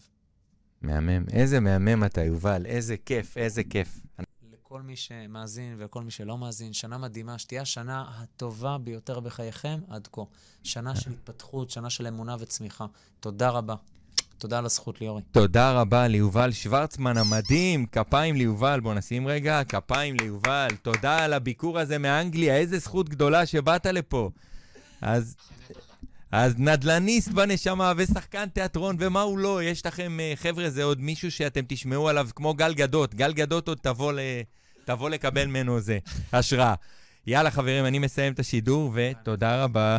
מהמם. איזה מהמם אתה, יובל. איזה כיף, איזה כיף. לכל מי שמאזין ולכל מי שלא מאזין, שנה מדהימה, שתהיה השנה הטובה ביותר בחייכם עד כה. שנה של התפתחות, שנה של אמונה וצמיחה. תודה רבה. תודה על הזכות, ליאורי. תודה רבה ליובל שוורצמן המדהים. כפיים ליובל, בוא נשים רגע. כפיים ליובל. תודה על הביקור הזה מאנגליה, איזה זכות גדולה שבאת לפה. אז אז נדל"ניסט בנשמה ושחקן תיאטרון, ומה הוא לא? יש לכם, אה, חבר'ה, זה עוד מישהו שאתם תשמעו עליו כמו גל גדות. גל גדות עוד תבוא, ל... תבוא לקבל ממנו זה, השראה. יאללה, חברים, אני מסיים את השידור, ותודה רבה.